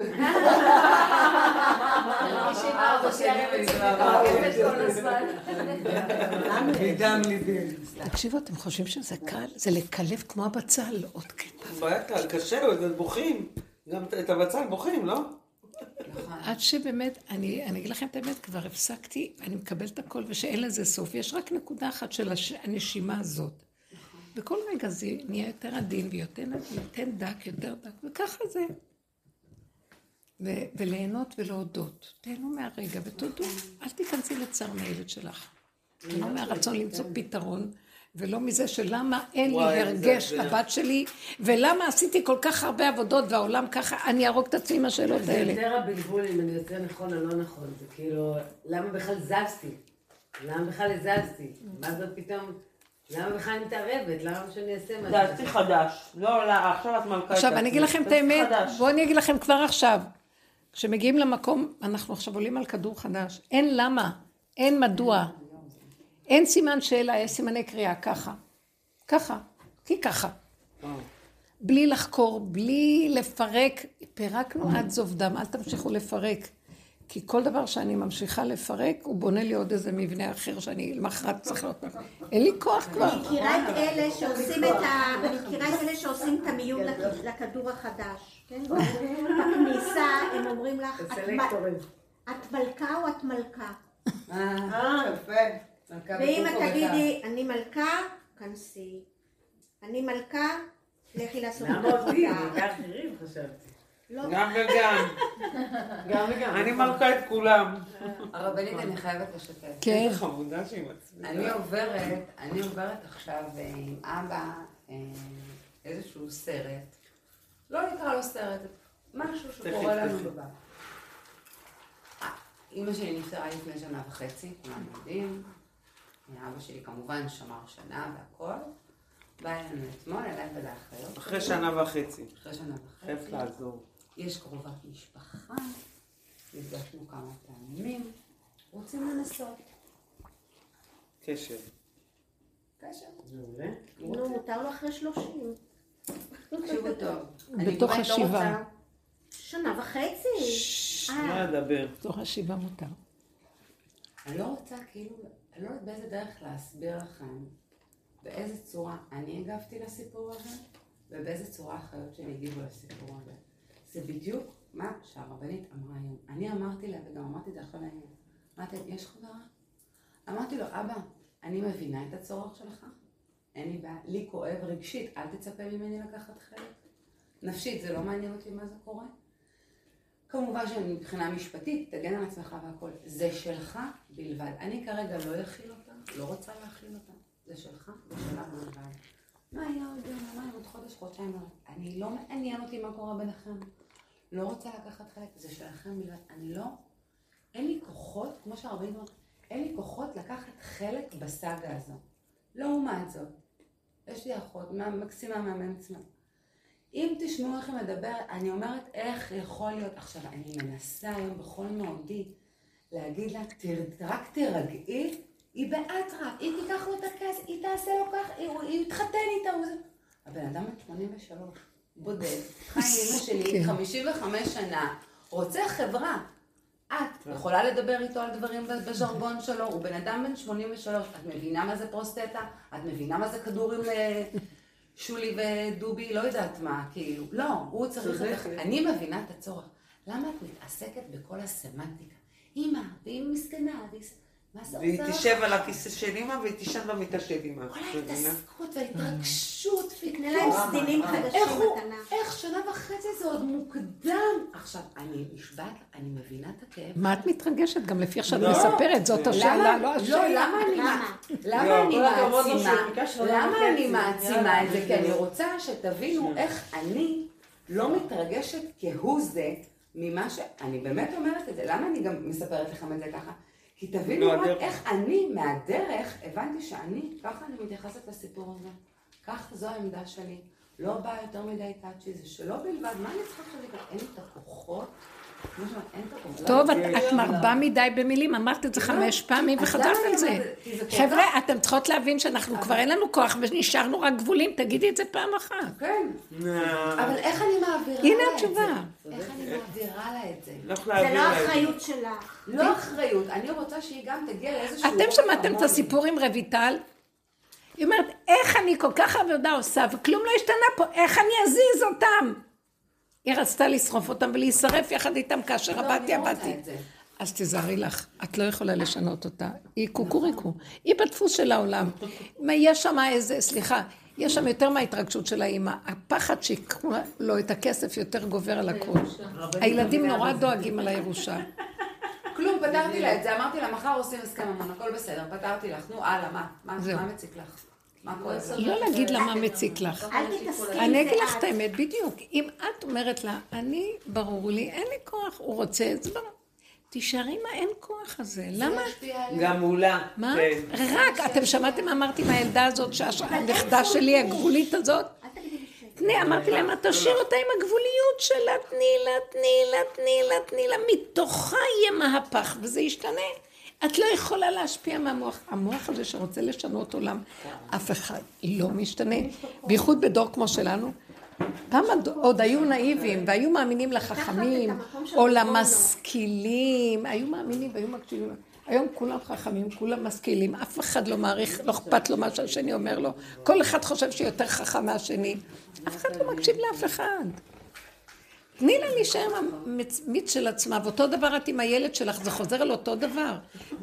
לי, יש לך את זה. תקשיבו, אתם חושבים שזה קל? זה לקלף כמו הבצל, עוד קטע. בטח, קשה, בוכים. גם את הבצל בוכים, לא? עד שבאמת, אני, אני אגיד לכם את האמת, כבר הפסקתי, אני מקבלת הכל ושאין לזה סוף. יש רק נקודה אחת של הש... הנשימה הזאת. בכל רגע זה נהיה יותר עדין ויותר יותר דק, יותר דק, וככה זה. ו... וליהנות ולהודות. תהנו מהרגע ותודו, אל תיכנסי לצער מהילד שלך. לא מהרצון למצוא פתרון. ולא מזה שלמה אין לי הרגש לבת שלי, ולמה עשיתי כל כך הרבה עבודות והעולם ככה, אני אהרוג את עצמי עם השאלות האלה. זה יותר הבלבול אם אני יוצא נכון או לא נכון, זה כאילו, למה בכלל זזתי? למה בכלל הזזתי? מה זאת פתאום... למה בכלל אני מתערבת? למה שאני אעשה משהו? דעתי חדש. לא, לא, עכשיו את מלכה עכשיו, אני אגיד לכם את האמת, בואו אני אגיד לכם כבר עכשיו. כשמגיעים למקום, אנחנו עכשיו עולים על כדור חדש. אין למה, אין מדוע. אין סימן שאלה, יש סימני קריאה, ככה. ככה. כי ככה. בלי לחקור, בלי לפרק, פירקנו עד זוב דם, אל תמשיכו לפרק. כי כל דבר שאני ממשיכה לפרק, הוא בונה לי עוד איזה מבנה אחר שאני למחרת צריך להיות... אין לי כוח כבר. אני מכירה את אלה שעושים את ה... אני מכירה את אלה שעושים את המיון לכ- לכדור החדש, כן? בכניסה הם אומרים לך, "את את מלכה או את מלכה? אה, יפה. ואם את תגידי, אני מלכה, כנסי. אני מלכה, לכי לעשות למה אותי? לא, גם וגם. גם וגם. אני מלכה את כולם. הרבנית, אני חייבת לשתף. כן. איזה חמודה שהיא מצביעה. אני עוברת, אני עוברת עכשיו אה, עם אבא אה, איזשהו סרט. לא נקרא לו סרט, משהו שקורה לנו תכף. בבית. אה, אימא שלי נפטרה לפני שנה וחצי, כולם יודעים. אבא שלי כמובן שמר שנה והכל. בא אלינו אתמול, אליי ולאחיות. אחרי שנה וחצי. אחרי שנה וחצי. לעזור. יש קרובת משפחה, נפגשנו כמה פעמים, רוצים לנסות. קשר. קשר. מעולה. נו, מותר לו אחרי שלושים. תקשיבו טוב. בתוך לא השבעה. שנה וחצי. לא אה, אדבר. תוך השיבה מותר. אני לא רוצה, כאילו, אני לא יודעת באיזה דרך להסביר לכם באיזה צורה אני הגבתי לסיפור הזה, ובאיזה צורה האחיות שלי הגיבו לסיפור הזה. זה בדיוק מה שהרבנית אמרה היום. אני אמרתי לה, וגם אמרתי את זה עכשיו לעניין. אמרתי, יש חברה? אמרתי לו, אבא, אני מבינה את הצורך שלך, אין לי בעיה, לי כואב רגשית, אל תצפה ממני לקחת חלק. נפשית, זה לא מעניין אותי מה זה קורה. כמובן שמבחינה משפטית, תגן על עצמך והכל. זה שלך בלבד. אני כרגע לא אכיל אותה, לא רוצה להכיל אותה. זה שלך ושלה בלבד. מה יהיה עוד יום, מה עוד חודש, חודשיים? אני לא מעניין אותי מה קורה ביניכם. לא רוצה לקחת חלק, זה שלכם בלבד. אני לא, אין לי כוחות, כמו שהרבנים אומרים, אין לי כוחות לקחת חלק בסאגה הזו. לעומת זאת, יש לי אחות, מה- מקסימה מהמם עצמה. אם תשמעו איך היא מדברת, אני אומרת איך יכול להיות, עכשיו אני מנסה היום בכל מאודי להגיד לה, "תר- רק תירגעי, היא באטרף, היא תיקח לו את הכס, היא תעשה לו כך, היא- היא יתחתן איתה. הבן אדם בן 83, בודד, חי עם אמא שלי, 55 שנה, רוצה חברה. את יכולה לדבר איתו על דברים בז'רגון שלו, הוא בן אדם בן 83, את מבינה מה זה פרוסטטה? את מבינה מה זה כדורים לשולי ודובי? לא יודעת מה, כאילו. לא, הוא צריך... אני מבינה את הצורך. למה את מתעסקת בכל הסמנטיקה? אימא, והיא מסכנה, והיא... והיא? תשב על הכיסא של אמא והיא תישן במיטה של אמא. כל? ההתעסקות וההתרגשות, תקנה להם סדינים חדשים איך הוא, מתנה. איך שנה וחצי זה עוד מוקדם. עכשיו, אני נשבעת, אני מבינה את הכאב. מה את מתרגשת? גם לפי איך שאת לא. מספרת, זאת השאלה, למה, לא לא, השאלה. למה אני, למה? לא, אני מעצימה, למה. אני מעצימה את זה? כי אני אני רוצה שתבינו איך אני לא מתרגשת כהוא זה ממה ש... אני באמת אומרת את זה, למה אני גם מספרת לכם את זה ככה? כי תבינו לא, רק הדרך. איך אני, מהדרך, הבנתי שאני, ככה אני מתייחסת לסיפור הזה. כך זו העמדה שלי. לא באה יותר מדי טאצ'י, זה שלא בלבד, מה אני צריכה עכשיו לקרוא? אין לי את הכוחות. טוב, את, את מרבה מדי במילים, אמרת את זה חמש פעמים וחזרת על זה. חבר'ה, אתן צריכות להבין שאנחנו כבר אין לנו כוח ונשארנו רק גבולים, תגידי את זה פעם אחת. כן. אה, אבל איך אני מעבירה הנה לה את זה? התשובה. איך אני מעבירה לה את זה? לא זה לא. אחריות שלך. לא אחריות, אני רוצה שהיא גם תגיע לאיזשהו... אתם שמעתם את. הסיפור עם רויטל? היא אומרת, איך אני כל כך עבודה עושה וכלום לא השתנה פה, איך אני אזיז אותם? היא רצתה לשרוף אותם ולהישרף יחד איתם כאשר לא, עבדתי, לא עבדתי. זה. אז תיזהרי לך, את לא יכולה לשנות אותה. היא קוקוריקו. היא בדפוס של העולם. יש שם איזה, סליחה, יש שם יותר מההתרגשות של האימא. הפחד שיקחו לו את הכסף יותר גובר על הכול. הילדים נורא דואגים על הירושה. כלום, פתרתי לה את זה, אמרתי לה, מחר עושים הסכם ממון, הכל בסדר, פתרתי לך, נו, הלאה, מה? מה מציק לך? לך? לא להגיד לה מה מציק לך. אל תתעסקי אני אגיד זה לך את. את האמת, בדיוק. אם את אומרת לה, אני, ברור לי, אין לי כוח, הוא רוצה, אז ברור. תישארי עם האין כוח הזה. למה? זה. גם מולה. מה? כן. רק, אתם שמעתם מה אמרתי מהילדה הזאת, שהנכדה שלי, הגבולית הזאת? תני, אמרתי להם, "את תשאיר אותה עם הגבוליות שלה, תני לה, תני לה, תני לה, תני לה, מתוכה יהיה מהפך, וזה ישתנה. את לא יכולה להשפיע מהמוח. המוח הזה שרוצה לשנות עולם, אף אחד לא משתנה. בייחוד בדור כמו שלנו. פעם עוד היו נאיבים והיו מאמינים לחכמים או למשכילים, היו מאמינים והיו מקשיבים. היום כולם חכמים, כולם משכילים, אף אחד לא מעריך, לא אכפת לו מה שהשני אומר לו. כל אחד חושב שהוא יותר חכם מהשני. אף אחד לא מקשיב לאף אחד. תני לה להישאר המיץ של עצמה, ואותו דבר את עם הילד שלך, זה חוזר על אותו דבר.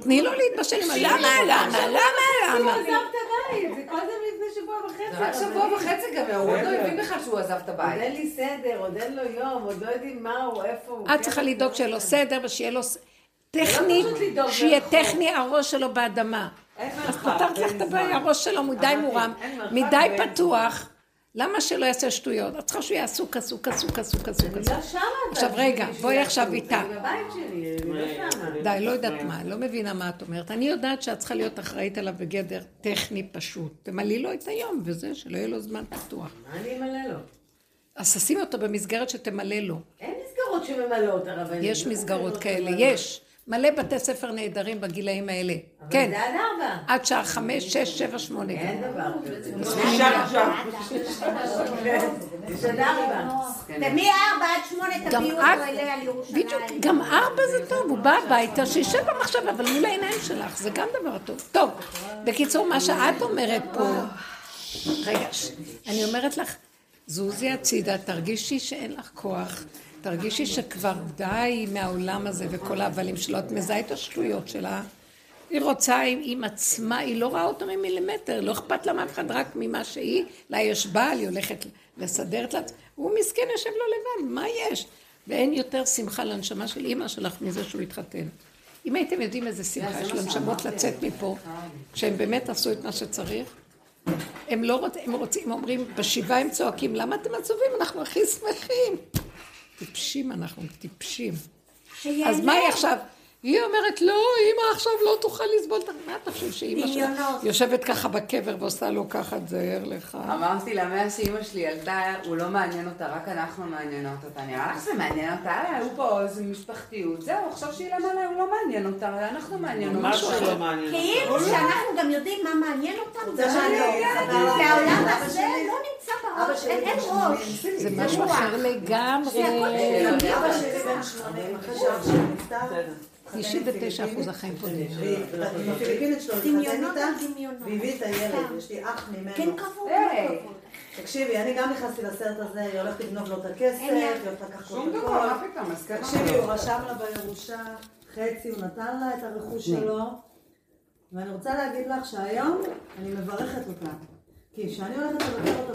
תני לו להתבשל עם ה... למה, למה, למה, למה? עזב את הבית, זה כל זה לפני שבוע וחצי. רק שבוע וחצי גם, הוא עוד לא הבין בכלל שהוא עזב את עוד הבית. אין לי סדר, עוד אין לו יום, עוד לא יודעים מה הוא, איפה הוא. את צריכה לדאוג שיהיה לו סדר ושיהיה לו... ס- טכני, שיהיה. טכני הראש שלו באדמה. אז פתרת לך את הבעיה. הראש שלו מדי מורם, מדי פתוח. למה שלא יעשה שטויות? את צריכה שהוא יהיה עסוק, עסוק, עסוק, עסוק, עסוק, אני. לא שמה. עכשיו, רגע, בואי עכשיו. איתה. אני בבית שלי, אני לא שמה. די, לא יודעת מה, לא מבינה מה את אומרת. אני יודעת שאת צריכה להיות אחראית עליו בגדר טכני פשוט. תמלאי לו את היום, וזה, שלא יהיה לו זמן פתוח. מה אני אמלא לו? אז תשימי אותו במסגרת שתמלא לו. אין מסגרות שממלאות הרבנים. יש לא מסגרות מסגרות כאלה. יש. מלא בתי ספר נהדרים בגילאים האלה. אבל כן, זה עד ארבע. עד שעה חמש, שש, שבע, שמונה. אין דבר כזה. יש עד ארבע. ומארבע עד שמונה תביאו אותו אליה על ירושלים. בדיוק, גם ארבע זה טוב, הוא בא הביתה, שישב במחשב, אבל מול העיניים שלך, זה גם דבר טוב. טוב, בקיצור, מה שאת אומרת פה, רגע, אני אומרת לך, זוזי הצידה, תרגישי שאין לך כוח, תרגישי שכבר די מהעולם הזה וכל ההבלים שלו, את מזהה את השטויות שלה. היא רוצה עם, עם עצמה, היא לא רואה אותו ממילימטר, לא אכפת לה מאף אחד, רק ממה שהיא, לה יש בעל, היא הולכת לסדר את לעצמה. הוא מסכן יושב לו לבד, מה יש? ואין יותר שמחה לנשמה של אימא שלך מזה שהוא התחתן. אם הייתם יודעים איזה שמחה יש לנשמות לצאת מפה, כשהם באמת עשו את מה שצריך, הם לא רוצים, הם רוצים, אומרים, בשבעה הם צועקים, למה אתם עצובים? אנחנו הכי שמחים. טיפשים אנחנו, טיפשים. אז מה היא עכשיו? היא אומרת, לא, אמא עכשיו לא תוכל לסבול את ה... מה אתה חושב שאימא שלה דמיונות. יושבת ככה בקבר ועושה לו ככה, תזהר לך? אמרתי לה, מאז שאימא שלי ילדה, הוא לא מעניין אותה, רק אנחנו מעניינות אותה. נראה לך שזה מעניין אותה? היו פה איזה משפחתיות. זהו, עכשיו שהיא למעלה, הוא לא מעניין אותה, אנחנו מעניינות. משהו לא מעניין. כאילו שאנחנו גם יודעים מה מעניין אותנו. זה לך, והעולם אבא הזה לא נמצא בראש, אין ראש. זה משהו אחר לגמרי. אבא שלי בן 80, אחרי שאח שלי נפטר. 99 אחוז החיים פה נהיה. עם הפיליפינית שלו, התחתן דמיונות איתה, על דמיונות. והביא את הילד, סתם. יש לי אח ממנו. כן כבוד. לא. תקשיבי, אני גם נכנסתי לסרט הזה, היא הולכת לגנוב לו את הכסף, היא. הולכת לקחת שום לו את דבר, הכל. מה פתאום, כן. תקשיבי, הוא רשם לה בירושה חצי, הוא נתן לה את הרכוש שלו, ואני רוצה להגיד לך שהיום אני מברכת אותה. כי כשאני הולכת לבקר אותו